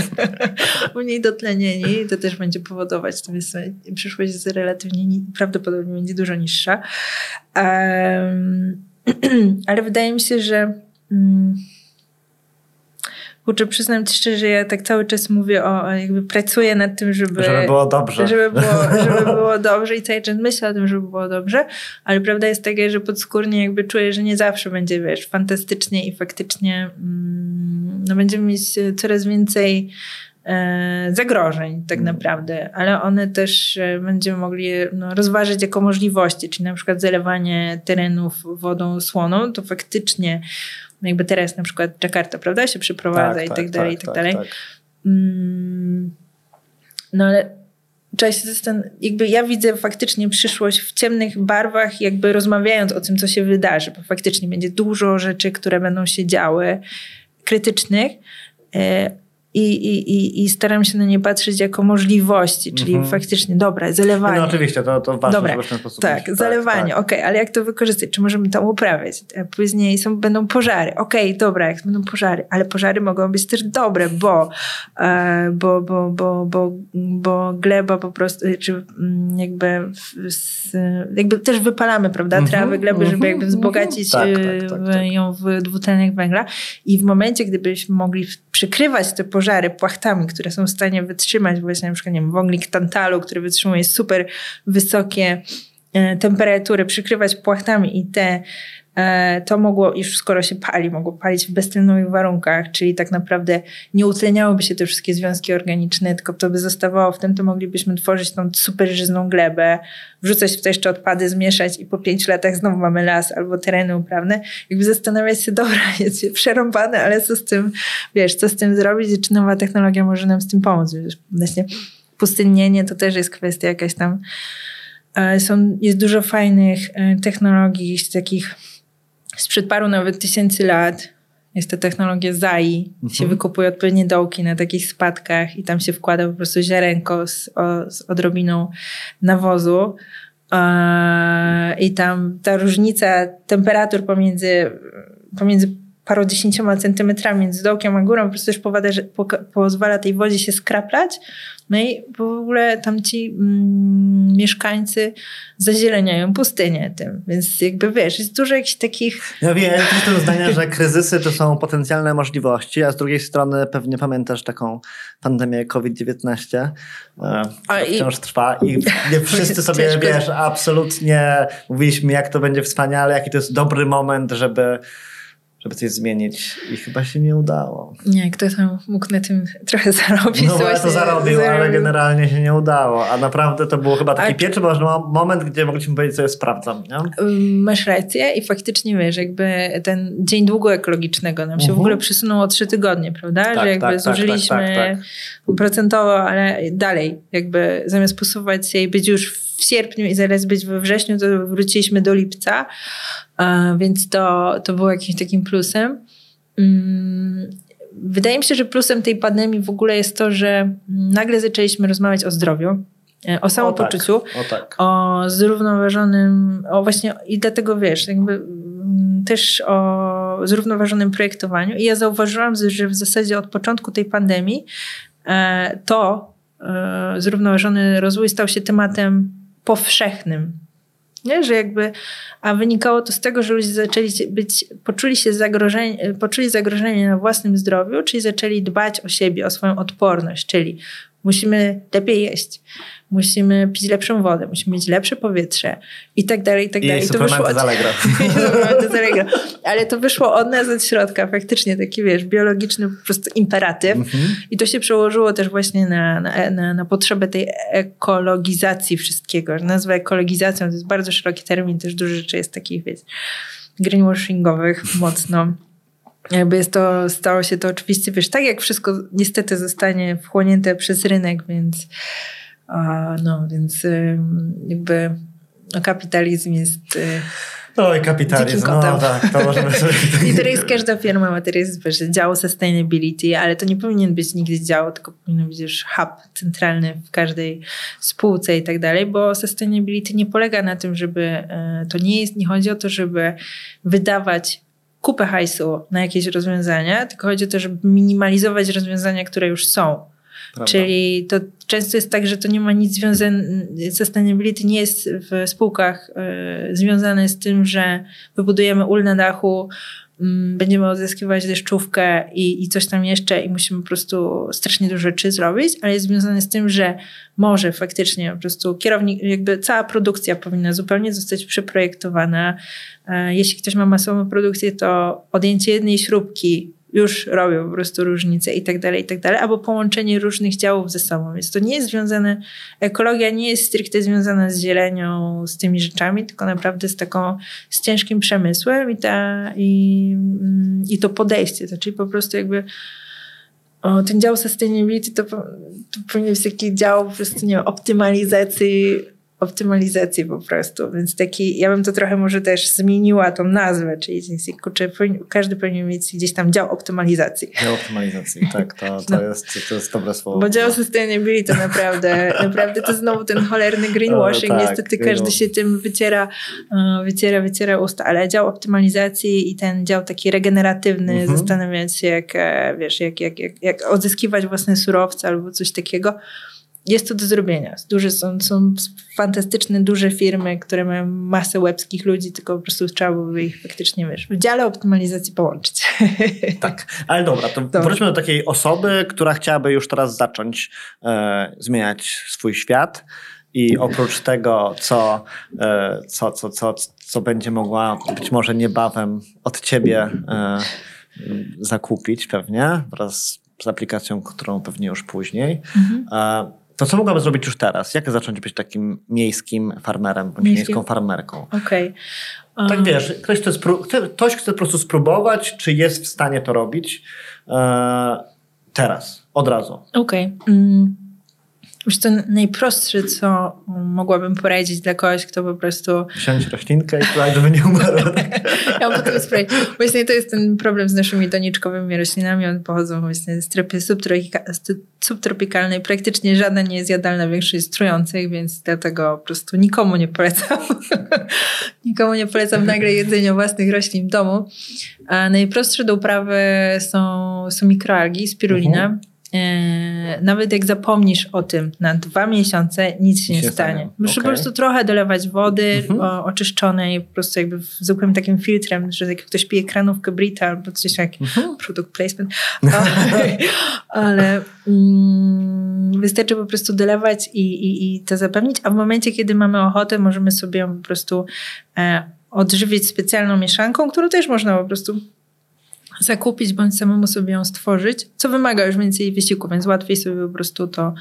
mniej dotlenieni. To też będzie powodować, to jest, przyszłość jest relatywnie, prawdopodobnie będzie dużo niższa. Um, Ale wydaje mi się, że. Mm, kurczę, przyznam ci szczerze, że ja tak cały czas mówię o, jakby pracuję nad tym, żeby... Żeby było dobrze. Żeby było, żeby było dobrze i cały czas myślę o tym, żeby było dobrze, ale prawda jest taka, że podskórnie jakby czuję, że nie zawsze będzie, wiesz, fantastycznie i faktycznie mm, no będziemy mieć coraz więcej zagrożeń tak mm. naprawdę, ale one też e, będziemy mogli no, rozważyć jako możliwości, czyli na przykład zalewanie terenów wodą słoną, to faktycznie jakby teraz na przykład Jakarta, prawda, się przeprowadza tak, i tak, tak dalej, tak, i tak, tak dalej. Tak. Mm, no ale trzeba się zastanowić, jakby ja widzę faktycznie przyszłość w ciemnych barwach, jakby rozmawiając o tym, co się wydarzy, bo faktycznie będzie dużo rzeczy, które będą się działy, krytycznych, e, i, i, i staram się na nie patrzeć jako możliwości, czyli mhm. faktycznie, dobra, zalewanie. No oczywiście, to, to ważne, dobra, w ten sposób Tak, myśleć. zalewanie, tak, tak. okej, okay, ale jak to wykorzystać? Czy możemy tam uprawiać? Później są, będą pożary, okej, okay, dobra, jak będą pożary, ale pożary mogą być też dobre, bo, e, bo, bo, bo, bo, bo gleba po prostu, czy mm, jakby, jakby też wypalamy, prawda, mhm, trawy, gleby, żeby mhm, jakby wzbogacić tak, tak, tak, tak, ją w dwutlenek węgla i w momencie, gdybyśmy mogli przykrywać te pożary pożary płachtami, które są w stanie wytrzymać właśnie na przykład nie wiem, wąglik tantalu, który wytrzymuje super wysokie e, temperatury, przykrywać płachtami i te to mogło, już skoro się pali, mogło palić w beztlenowych warunkach, czyli tak naprawdę nie utleniałyby się te wszystkie związki organiczne, tylko to by zostawało w tym, to moglibyśmy tworzyć tą super żyzną glebę, wrzucać w to jeszcze odpady, zmieszać i po pięciu latach znowu mamy las albo tereny uprawne. Jakby zastanawiać się, dobra, jest przerąbane, ale co z tym, wiesz, co z tym zrobić czy nowa technologia może nam z tym pomóc. Właśnie pustynnienie to też jest kwestia jakaś tam, e, są, jest dużo fajnych e, technologii, takich sprzed paru nawet tysięcy lat jest ta technologia ZAI. Mhm. Się wykupuje odpowiednie dołki na takich spadkach i tam się wkłada po prostu ziarenko z, o, z odrobiną nawozu. I tam ta różnica temperatur pomiędzy, pomiędzy parudziesięcioma centymetrami między dołkiem a górą, po prostu też powada, że po, pozwala tej wodzie się skraplać. No i w ogóle tam ci mm, mieszkańcy zazieleniają pustynię tym. Więc jakby wiesz, jest dużo jakichś takich... Ja wiem, jestem zdania, że kryzysy to są potencjalne możliwości, a z drugiej strony pewnie pamiętasz taką pandemię COVID-19, e, a wciąż i... trwa i nie wszyscy sobie, wiesz, absolutnie mówiliśmy, jak to będzie wspaniale, jaki to jest dobry moment, żeby żeby coś zmienić i chyba się nie udało. Nie, kto tam mógł na tym trochę zarobić. No ja to zarobił, ale generalnie się nie udało. A naprawdę to był chyba taki A... pierwszy moment, gdzie mogliśmy powiedzieć, co ja sprawdzam. Nie? Masz rację i faktycznie wiesz, jakby ten dzień długo ekologicznego nam się uh -huh. w mhm. ogóle przesunął o trzy tygodnie, prawda? Tak, Że jakby tak, tak zużyliśmy tak, tak, tak, procentowo, ale dalej jakby zamiast posuwać się i być już w sierpniu i zaraz być we wrześniu, to wróciliśmy do lipca, więc to, to było jakimś takim plusem. Mm, wydaje mi się, że plusem tej pandemii w ogóle jest to, że nagle zaczęliśmy rozmawiać o zdrowiu, e, o samopoczuciu, o, tak, o, tak. o zrównoważonym, o właśnie i dlatego wiesz, jakby mm, też o zrównoważonym projektowaniu. I ja zauważyłam, że w zasadzie od początku tej pandemii e, to e, zrównoważony rozwój stał się tematem powszechnym. Nie? Że jakby, a wynikało to z tego, że ludzie zaczęli być, poczuli się zagrożenie, poczuli zagrożenie na własnym zdrowiu, czyli zaczęli dbać o siebie, o swoją odporność, czyli musimy lepiej jeść, musimy pić lepszą wodę, musimy mieć lepsze powietrze i tak dalej, i tak dalej. I to wyszło od... Ale to wyszło od nas od środka, faktycznie taki, wiesz, biologiczny po prostu imperatyw mhm. i to się przełożyło też właśnie na, na, na, na potrzebę tej ekologizacji wszystkiego. Nazwa ekologizacją to jest bardzo szeroki termin, też dużo rzeczy jest takich, wiesz, greenwashingowych mocno jakby jest to, stało się to oczywiście, wiesz, tak jak wszystko niestety zostanie wchłonięte przez rynek, więc no, więc jakby no, kapitalizm jest y, Oj, kapitalizm, no tak, to możemy sobie... I teraz jest każda firma ma teraz wiesz, dział sustainability, ale to nie powinien być nigdy dział, tylko powinien być już hub centralny w każdej spółce i tak dalej, bo sustainability nie polega na tym, żeby, e, to nie jest, nie chodzi o to, żeby wydawać kupę hajsu na jakieś rozwiązania, tylko chodzi o to, żeby minimalizować rozwiązania, które już są. Prawda. Czyli to często jest tak, że to nie ma nic związane, sustainability nie jest w spółkach y, związane z tym, że wybudujemy ul na dachu, y, będziemy odzyskiwać deszczówkę i, i coś tam jeszcze i musimy po prostu strasznie dużo rzeczy zrobić, ale jest związane z tym, że może faktycznie po prostu kierownik, jakby cała produkcja powinna zupełnie zostać przeprojektowana. Y, jeśli ktoś ma masową produkcję, to odjęcie jednej śrubki już robią po prostu różnice i tak dalej, i tak dalej, albo połączenie różnych działów ze sobą. Więc to nie jest związane, ekologia nie jest stricte związana z zielenią, z tymi rzeczami, tylko naprawdę z taką, z ciężkim przemysłem i, ta, i, mm, i to podejście, to czyli po prostu jakby o, ten dział sustainability to, to powinien być taki dział po prostu, nie wiem, optymalizacji optymalizacji po prostu. Więc taki, ja bym to trochę może też zmieniła tą nazwę, czyli kurczę, każdy powinien mieć gdzieś tam dział optymalizacji. Dział optymalizacji, tak, to, to, no. jest, to jest dobre słowo. Bo dział sustainability to naprawdę, naprawdę to znowu ten cholerny greenwashing. O, tak, Niestety każdy się tym wyciera, e, wyciera, wyciera usta, ale dział optymalizacji i ten dział taki regeneratywny, mhm. zastanawiać się jak, e, wiesz, jak, jak, jak, jak odzyskiwać własne surowce albo coś takiego, jest to do zrobienia. Duże są, są fantastyczne, duże firmy, które mają masę łebskich ludzi, tylko po prostu trzeba byłoby ich faktycznie, wiesz, w dziale optymalizacji połączyć. Tak, ale dobra, to dobra. wróćmy do takiej osoby, która chciałaby już teraz zacząć e, zmieniać swój świat i oprócz tego, co, e, co, co, co, co będzie mogła być może niebawem od ciebie e, zakupić pewnie wraz z aplikacją, którą pewnie już później. Mhm. To co mogłaby zrobić już teraz? Jak zacząć być takim miejskim farmerem bądź miejskim? miejską farmerką? Okej. Okay. Tak wiesz, ktoś chce, ktoś chce po prostu spróbować, czy jest w stanie to robić e, teraz, od razu. Okej. Okay. Mm. Już to najprostsze, co mogłabym poradzić dla kogoś, kto po prostu... Wziąć roślinkę i tutaj, żeby nie umarła. ja potem sprawdzić. Właśnie to jest ten problem z naszymi doniczkowymi roślinami. One pochodzą właśnie z trepy subtropikalnej. Praktycznie żadna nie jest jadalna, większość jest trujących, więc dlatego po prostu nikomu nie polecam. nikomu nie polecam nagle jedzenia własnych roślin w domu. A najprostsze do uprawy są, są mikroalgi, spirulina. Mhm. E, nawet jak zapomnisz o tym na dwa miesiące, nic się nie stanie. stanie. Muszę okay. po prostu trochę dolewać wody mhm. oczyszczonej, po prostu jakby zwykłym takim filtrem, że jak ktoś pije kranówkę Brita albo coś jak mhm. product placement. Ale, ale mm, wystarczy po prostu dolewać i, i, i to zapewnić, a w momencie, kiedy mamy ochotę, możemy sobie po prostu e, odżywić specjalną mieszanką, którą też można po prostu zakupić bądź samemu sobie ją stworzyć, co wymaga już więcej wysiłku, więc łatwiej sobie po prostu to,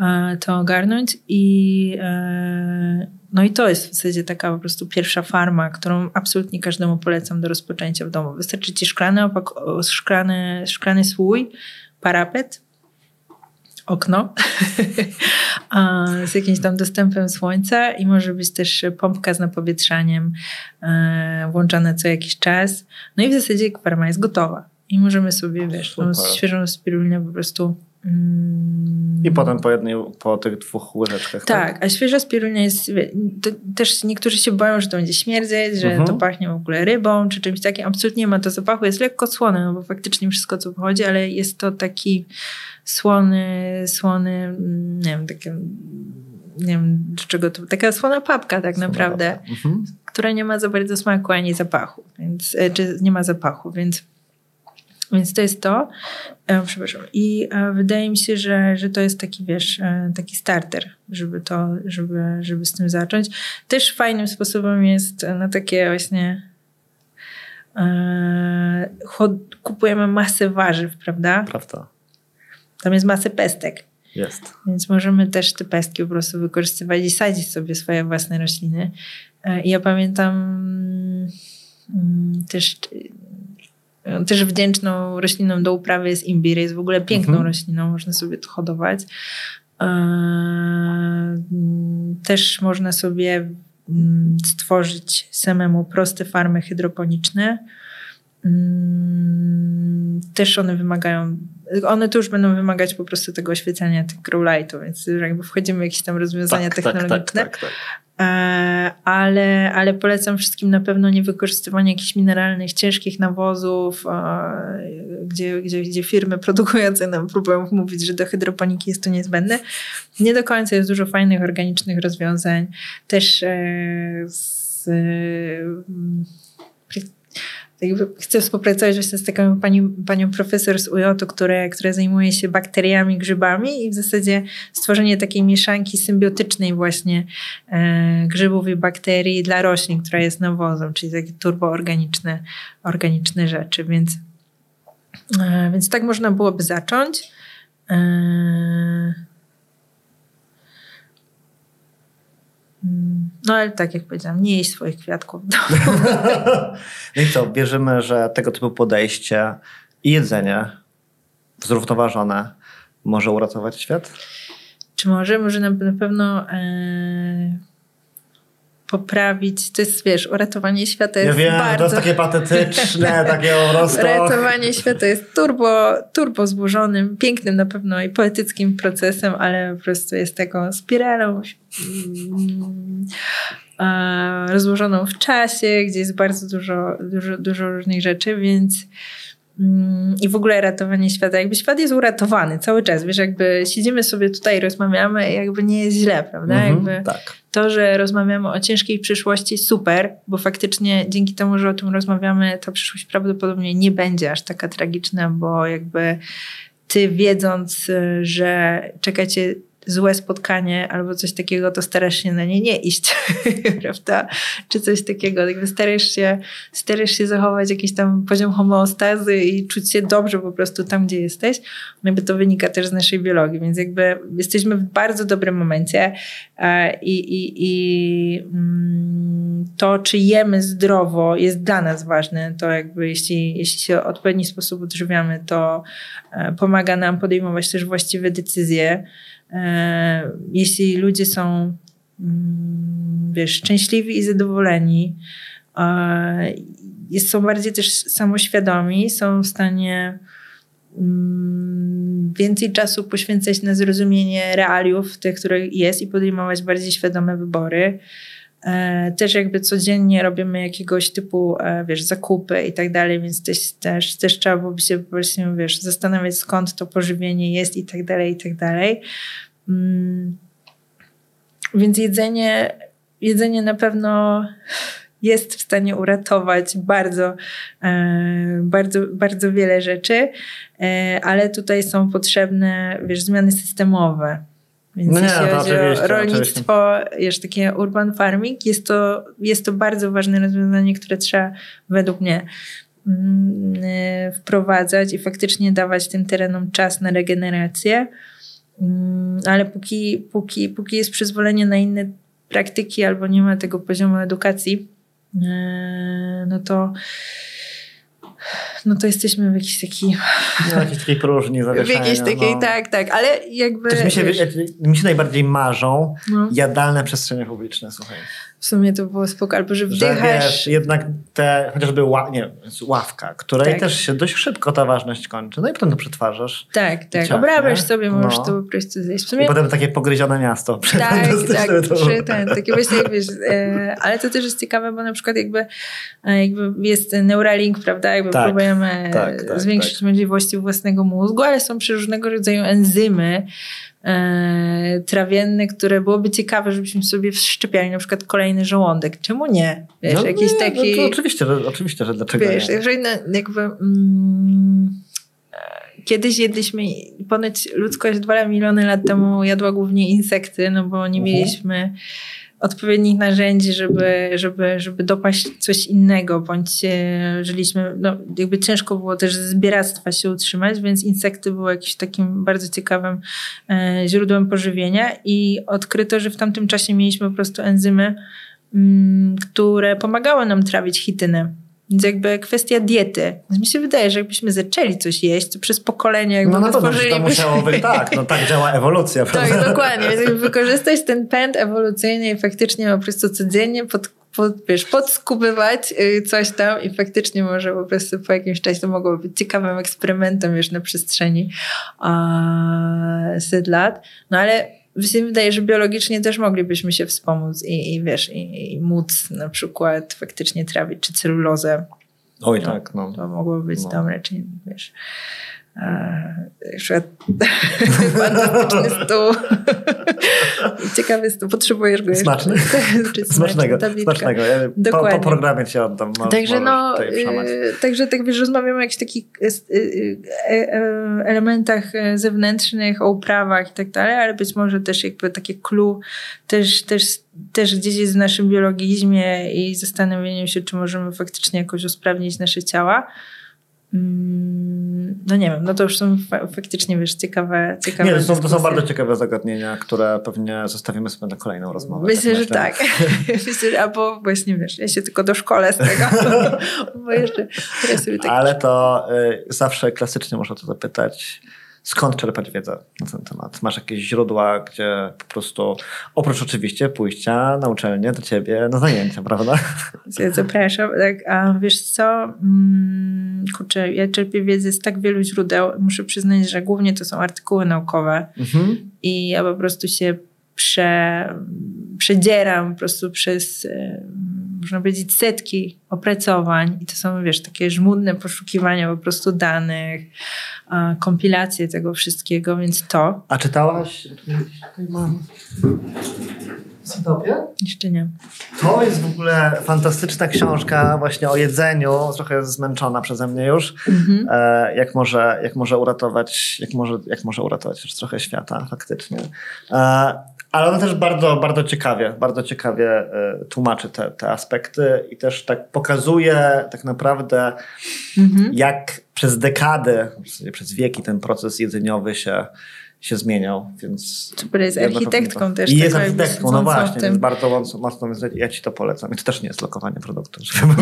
e, to ogarnąć. I, e, no i to jest w zasadzie taka po prostu pierwsza farma, którą absolutnie każdemu polecam do rozpoczęcia w domu. Wystarczy ci szklany, opak, szklany, szklany słój, parapet, okno z jakimś tam dostępem słońca i może być też pompka z napowietrzaniem e, włączana co jakiś czas. No i w zasadzie farma jest gotowa. I możemy sobie, wiesz, tą świeżą spirulinę po prostu mm, i potem po jednej, po tych dwóch łyżeczkach. Tak, tak? a świeża spirulia jest. też niektórzy się boją, że to będzie śmierdzieć, że mhm. to pachnie w ogóle rybą czy czymś takim. Absolutnie nie ma to zapachu. Jest lekko słone, no bo faktycznie wszystko co pochodzi, ale jest to taki słony, słony, mm, nie wiem, takie, nie wiem do czego to, taka słona papka tak słona naprawdę, papka. Mhm. która nie ma za bardzo smaku ani zapachu, więc, e, czy nie ma zapachu, więc więc to jest to. E, przepraszam. I e, wydaje mi się, że, że to jest taki, wiesz, e, taki starter, żeby to, żeby, żeby z tym zacząć. Też fajnym sposobem jest na takie właśnie kupujemy masę warzyw, prawda? Prawda. Tam jest masę pestek. Jest. Więc możemy też te pestki po prostu wykorzystywać i sadzić sobie swoje własne rośliny. E, I ja pamiętam mm, też, e, też wdzięczną rośliną do uprawy jest imbir. Jest w ogóle piękną mhm. rośliną, można sobie to hodować. E, też można sobie mm, stworzyć samemu proste farmy hydroponiczne. Mm, też one wymagają one tu już będą wymagać po prostu tego oświetlenia tych grow lightu, więc jakby wchodzimy w jakieś tam rozwiązania tak, tak technologiczne. Tak, tak, tak, e, ale, ale polecam wszystkim na pewno nie wykorzystywanie jakichś mineralnych, ciężkich nawozów, gdzie, gdzie, gdzie firmy produkujące nam próbują mówić, że do hydroponiki jest to niezbędne. Nie do końca jest dużo fajnych, organicznych rozwiązań. Też e, z chcę współpracować właśnie z taką pani, panią profesor z UJ, która, która zajmuje się bakteriami, grzybami i w zasadzie stworzenie takiej mieszanki symbiotycznej właśnie e, grzybów i bakterii dla roślin, która jest nawozem, czyli takie turboorganiczne organiczne rzeczy, więc, e, więc tak można byłoby zacząć. E, No ale tak jak powiedziałam, nie jeść swoich kwiatków. no i co, wierzymy, że tego typu podejście i jedzenie zrównoważone może uratować świat? Czy może? Może na, na pewno... Yy poprawić. To jest, wiesz, uratowanie świata jest ja wiem, bardzo... to jest takie patetyczne, takie po prostu... Uratowanie świata jest turbo, turbo złożonym, pięknym na pewno i poetyckim procesem, ale po prostu jest taką spiralą mm, rozłożoną w czasie, gdzie jest bardzo dużo, dużo, dużo różnych rzeczy, więc i w ogóle ratowanie świata. Jakby świat jest uratowany cały czas, wiesz, jakby siedzimy sobie tutaj, rozmawiamy, jakby nie jest źle, prawda? Mhm, jakby tak. To, że rozmawiamy o ciężkiej przyszłości, super, bo faktycznie dzięki temu, że o tym rozmawiamy, ta przyszłość prawdopodobnie nie będzie aż taka tragiczna, bo jakby ty wiedząc, że czekacie złe spotkanie albo coś takiego, to starasz się na nie nie iść, prawda? Czy coś takiego. Jakby starasz się, starasz się zachować jakiś tam poziom homeostazy i czuć się dobrze po prostu tam, gdzie jesteś. No jakby to wynika też z naszej biologii, więc jakby jesteśmy w bardzo dobrym momencie e, i, i, i mm, to, czy jemy zdrowo jest dla nas ważne. To jakby jeśli, jeśli się w odpowiedni sposób odżywiamy, to e, pomaga nam podejmować też właściwe decyzje jeśli ludzie są mm, wiesz, szczęśliwi i zadowoleni, są bardziej też samoświadomi, są w stanie mm, więcej czasu poświęcać na zrozumienie realiów tych, które jest i podejmować bardziej świadome wybory. E, też jakby codziennie robimy jakiegoś typu, e, wiesz, zakupy i tak dalej, więc też, też, też trzeba byłoby się po prostu, wiesz, zastanawiać skąd to pożywienie jest i tak dalej, i tak dalej. Mm. Więc jedzenie, jedzenie na pewno jest w stanie uratować bardzo, e, bardzo, bardzo wiele rzeczy, ale tutaj są potrzebne, wiesz, zmiany systemowe. Więc no jeśli chodzi o rolnictwo, jeszcze takie urban farming, jest to, jest to bardzo ważne rozwiązanie, które trzeba według mnie mm, wprowadzać i faktycznie dawać tym terenom czas na regenerację. Mm, ale póki, póki, póki jest przyzwolenie na inne praktyki albo nie ma tego poziomu edukacji, e, no to no to jesteśmy w jakiejś takiej... No, jakiejś takiej próżni. W jakiejś takiej, no. tak, tak, ale jakby... Też mi się, mi się najbardziej marzą no. jadalne przestrzenie publiczne, słuchaj. W sumie to było spoko, albo że wdychasz... Że wiesz, jednak te, chociażby ła, nie, ławka, której tak. też się dość szybko ta ważność kończy, no i potem to przetwarzasz. Tak, tak, obrabiasz sobie, możesz no. to po prostu zjeść. Sumie... I potem takie pogryzione miasto. Tak, tak, przy ten, takie właśnie, wiesz, e, ale to też jest ciekawe, bo na przykład jakby, e, jakby jest Neuralink, prawda, jakby tak, próbujemy tak, tak, zwiększyć możliwości własnego mózgu, ale są przy różnego rodzaju enzymy, e, trawienne, które byłoby ciekawe, żebyśmy sobie wszczepiali na przykład kolejny żołądek. Czemu nie? Wiesz, no, jakiś nie, taki... No oczywiście, że, oczywiście, że dlaczego wiesz, nie? jakby... Mm, kiedyś jedliśmy, ponoć ludzkość dwa miliony lat temu jadła głównie insekty, no bo nie mhm. Odpowiednich narzędzi, żeby, żeby, żeby dopaść coś innego, bądź e, żyliśmy, no jakby ciężko było też zbieractwa się utrzymać, więc insekty były jakimś takim bardzo ciekawym e, źródłem pożywienia i odkryto, że w tamtym czasie mieliśmy po prostu enzymy, mm, które pomagały nam trawić chitynę. Więc jakby kwestia diety. Mi się wydaje, że jakbyśmy zaczęli coś jeść, to przez pokolenia jakby no, no wytworzylibyśmy... to musiało być tak, no tak działa ewolucja. Tak, prawda? Tak, dokładnie. Więc jakby wykorzystać ten pęd ewolucyjny i faktycznie po prostu codziennie pod, pod, wiesz, podskubywać y, coś tam i faktycznie może po prostu po jakimś czasie to mogło być ciekawym eksperymentem już na przestrzeni set lat. No ale się wydaje, że biologicznie też moglibyśmy się wspomóc i, i wiesz, i, i móc na przykład faktycznie trawić czy celulozę. Oj, no, tak. No. To mogłoby być no. dobre, czy wiesz. Szedł fantastyczny stół. Ciekawy stół. Potrzebujesz go Smaczny? Smacznego. Smacznego. Ja po, po, programie cię oddam. także no, yy, także tak wiesz, rozmawiamy o jakichś takich yy, elementach zewnętrznych, o uprawach i tak dalej, ale być może też jakby takie clue też, też, też gdzieś jest w naszym biologizmie i zastanowieniem się, czy możemy faktycznie jakoś usprawnić nasze ciała. Mm, no nie wiem, no to już są faktycznie, wiesz, ciekawe, ciekawe Nie, to są, to są bardzo ciekawe zagadnienia, które pewnie zostawimy sobie na kolejną rozmowę. Myślę, tak że tak. myślę, że, albo właśnie, wiesz, ja się tylko doszkolę z tego, bo jeszcze tak Ale to y, zawsze klasycznie można to zapytać, skąd czerpać wiedzę na ten temat? Masz jakieś źródła, gdzie po prostu, oprócz oczywiście pójścia na uczelnię do ciebie na zajęcia, prawda? Zapraszam. Tak, a wiesz co? Mm, kurczę, ja czerpię wiedzę z tak wielu źródeł. Muszę przyznać, że głównie to są artykuły naukowe mhm. i ja po prostu się prze, przedzieram po prostu przez można powiedzieć, setki opracowań i to są, wiesz, takie żmudne poszukiwania po prostu danych, kompilacje tego wszystkiego, więc to. A czytałaś? Tutaj mam. Syntopie? Jeszcze nie. To jest w ogóle fantastyczna książka właśnie o jedzeniu, trochę zmęczona przeze mnie już. Mhm. E, jak, może, jak może uratować, jak może, jak może uratować już trochę świata faktycznie. E, ale ona też bardzo, bardzo ciekawie, bardzo ciekawie e, tłumaczy te, te aspekty i też tak pokazuje tak naprawdę, mhm. jak przez dekadę, przez wieki ten proces jedzeniowy się się zmieniał, więc... Czy jest architektką też. I jest architektką, no właśnie, więc bardzo mocno, więc ja ci to polecam. I to też nie jest lokowanie produktu, żeby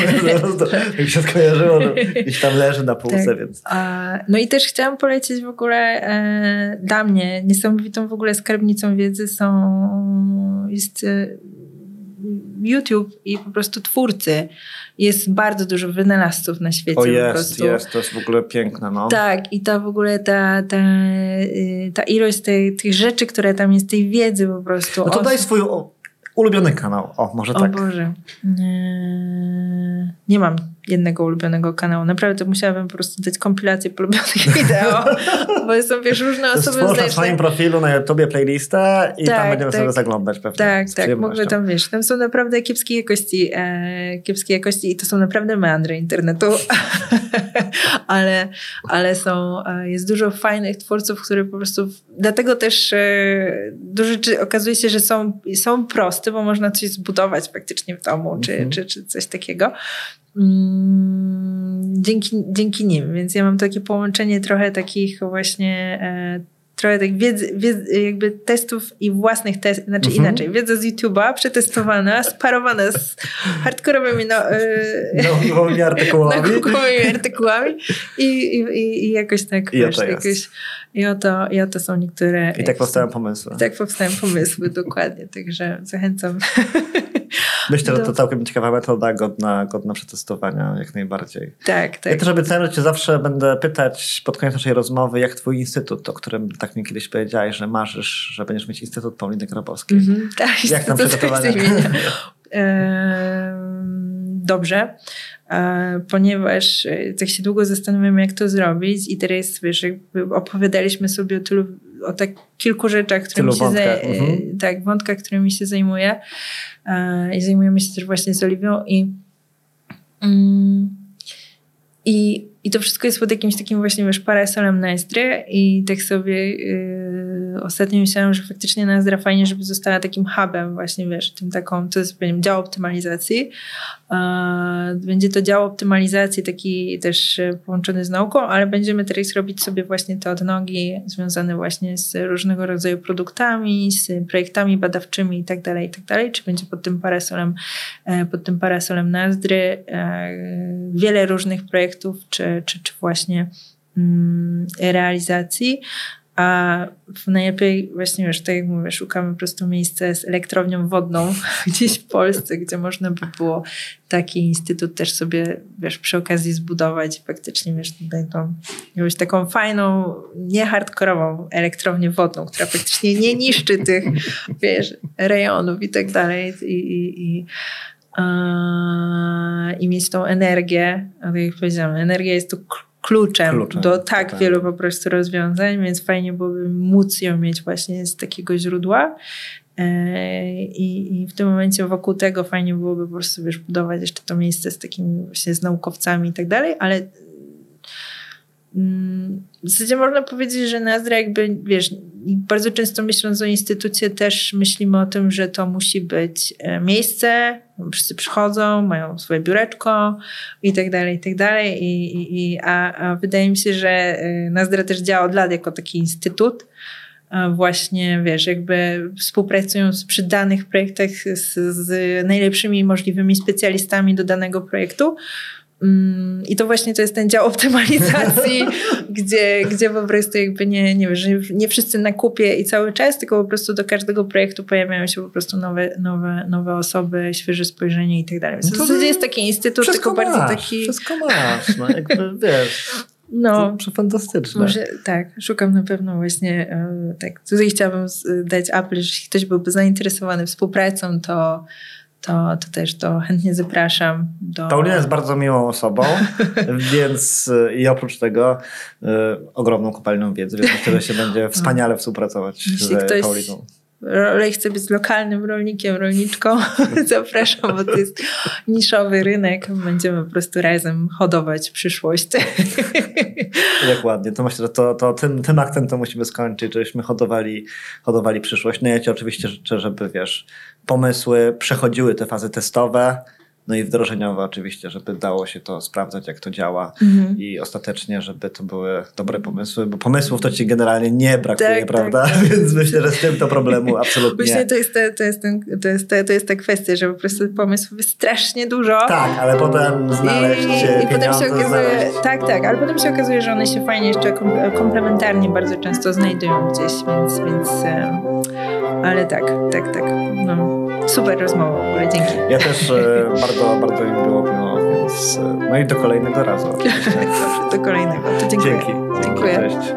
mi się skojarzyło, że gdzieś tam leży na półce, tak. więc... no i też chciałam polecić w ogóle e, dla mnie niesamowitą w ogóle skarbnicą wiedzy są jest e, YouTube i po prostu twórcy. Jest bardzo dużo wynalazców na świecie. O jest, po prostu. jest, to jest w ogóle piękne. No. Tak, i ta w ogóle ta, ta, y, ta ilość tej, tych rzeczy, które tam jest, tej wiedzy po prostu. No to daj swój ulubiony kanał. O, może o tak. O Boże. Nie mam jednego ulubionego kanału. Naprawdę musiałabym po prostu dać kompilację polubionych wideo, bo są wiesz, różne osoby. Stwórz na swoim profilu na YouTubie playlistę i tak, tam będziemy tak, sobie zaglądać pewnie. Tak, tak. Mogę tam, wiesz, tam są naprawdę kiepskie jakości, e, jakości i to są naprawdę meandry internetu, ale, ale są, e, jest dużo fajnych twórców, które po prostu, dlatego też e, dużo rzeczy okazuje się, że są, są proste, bo można coś zbudować faktycznie w domu, czy, mhm. czy, czy coś takiego. Mm, dzięki, dzięki nim. Więc ja mam takie połączenie trochę takich właśnie e, trochę tak wiedzy, wiedzy, jakby testów i własnych testów, znaczy mhm. inaczej, wiedza z YouTube'a przetestowana, sparowana z hardkorowymi no, naukowymi artykułami. naukowymi artykułami i, i, i jakoś tak, I wiesz, jakoś, i oto, I oto są niektóre... I tak powstają pomysły. I tak powstają pomysły, dokładnie. Także zachęcam. Myślę, że to całkiem ciekawa metoda, godna, godna przetestowania, jak najbardziej. Tak, tak. Ja też obiecałem, że cię zawsze będę pytać pod koniec naszej rozmowy, jak twój instytut, o którym tak mi kiedyś powiedziałeś, że marzysz, że będziesz mieć Instytut Pauliny Grabowskiej. -hmm, tak, jak tam przygotowania? Dobrze. E, ponieważ e, tak się długo zastanawiam, jak to zrobić i teraz, wiesz, jakby opowiadaliśmy sobie o tylu, o tak kilku rzeczach, którymi się wątkach. Mhm. tak, wątkach, którymi się zajmuję e, i zajmujemy się też właśnie z Oliwią i mm, i, I to wszystko jest pod jakimś takim właśnie, wiesz, parasolem Nazdry i tak sobie yy, ostatnio myślałam, że faktycznie Nazdra fajnie, żeby została takim hubem właśnie, wiesz, tym taką, to jest wiem, dział optymalizacji. Będzie to dział optymalizacji taki też połączony z nauką, ale będziemy teraz robić sobie właśnie te odnogi związane właśnie z różnego rodzaju produktami, z projektami badawczymi i tak dalej, i tak dalej. Czy będzie pod tym parasolem, yy, pod tym parasolem Nazdry yy, wiele różnych projektów projektów, czy, czy, czy właśnie mm, realizacji. A najlepiej właśnie wiesz, tak jak mówię, szukamy po prostu miejsca z elektrownią wodną gdzieś w Polsce, gdzie można by było taki instytut też sobie, wiesz, przy okazji zbudować i faktycznie, wiesz, tutaj tą jakąś taką fajną, nie hardkorową elektrownię wodną, która faktycznie nie niszczy tych, wiesz, rejonów i tak dalej i, i, i i mieć tą energię, tak jak powiedziałam, energia jest tu kluczem, kluczem do tak, tak wielu po prostu rozwiązań, więc fajnie byłoby móc ją mieć właśnie z takiego źródła. E, I, I, w tym momencie wokół tego fajnie byłoby po prostu wiesz, budować jeszcze to miejsce z takimi właśnie z naukowcami i tak dalej, ale mm, w zasadzie można powiedzieć, że Nazdra jakby, wiesz, bardzo często myśląc o instytucie też myślimy o tym, że to musi być e, miejsce, wszyscy przychodzą, mają swoje biureczko i tak dalej, i tak dalej. I, i, a, a wydaje mi się, że e, Nazdra też działa od lat jako taki instytut, właśnie, wiesz, jakby współpracując przy danych projektach z, z najlepszymi możliwymi specjalistami do danego projektu, I to właśnie to jest ten dział optymalizacji, gdzie, gdzie po prostu jakby nie, nie, że nie wszyscy na kupie i cały czas, tylko po prostu do każdego projektu pojawiają się po prostu nowe, nowe, nowe osoby, świeże spojrzenie i tak dalej. Więc no to w zasadzie jest taki instytut, tylko masz, bardzo taki... Wszystko masz, no jakby wiesz... No, to fantastyczne. Może, tak, szukam na pewno właśnie, e, tak, tutaj chciałabym dać apel, że jeśli ktoś byłby zainteresowany współpracą, to to, to też to chętnie zapraszam. Do... Paulina jest bardzo miłą osobą, więc y, i oprócz tego y, ogromną kopalnią wiedzy, więc myślę, że się będzie wspaniale współpracować Jeśli z ktoś... Pauliną rolej chce być lokalnym rolnikiem, rolniczką, zapraszam, bo to jest niszowy rynek. Będziemy po prostu razem hodować przyszłość. Dokładnie. To myślę, że to, to tym, tym akcentem musimy skończyć, żebyśmy hodowali, hodowali przyszłość. No ja ci oczywiście życzę, żeby wiesz, pomysły przechodziły te fazy testowe, no i wdrożeniowe oczywiście, żeby dało się to sprawdzać, jak to działa mhm. i ostatecznie, żeby to były dobre pomysły, bo pomysłów to ci generalnie nie brakuje, tak, tak prawda? Tak. Więc myślę, że z tym to problemu absolutnie Myślę, to jest, to, jest ten, to, jest, to jest ta kwestia, że po prostu pomysłów jest strasznie dużo. Tak, ale potem znaleźć I, i potem się okazuje, znaleźć. Tak, tak, ale potem się okazuje, że one się fajnie jeszcze komplementarnie bardzo często znajdują gdzieś, więc, więc ale tak, tak, tak. No, super rozmowa, ale dzięki. Ja też e, bardzo, bardzo mi było miło, więc e, no i do kolejnego razu. do kolejnego. To dziękuję. Dzięki. Dzięki. Dziękuję. Cześć.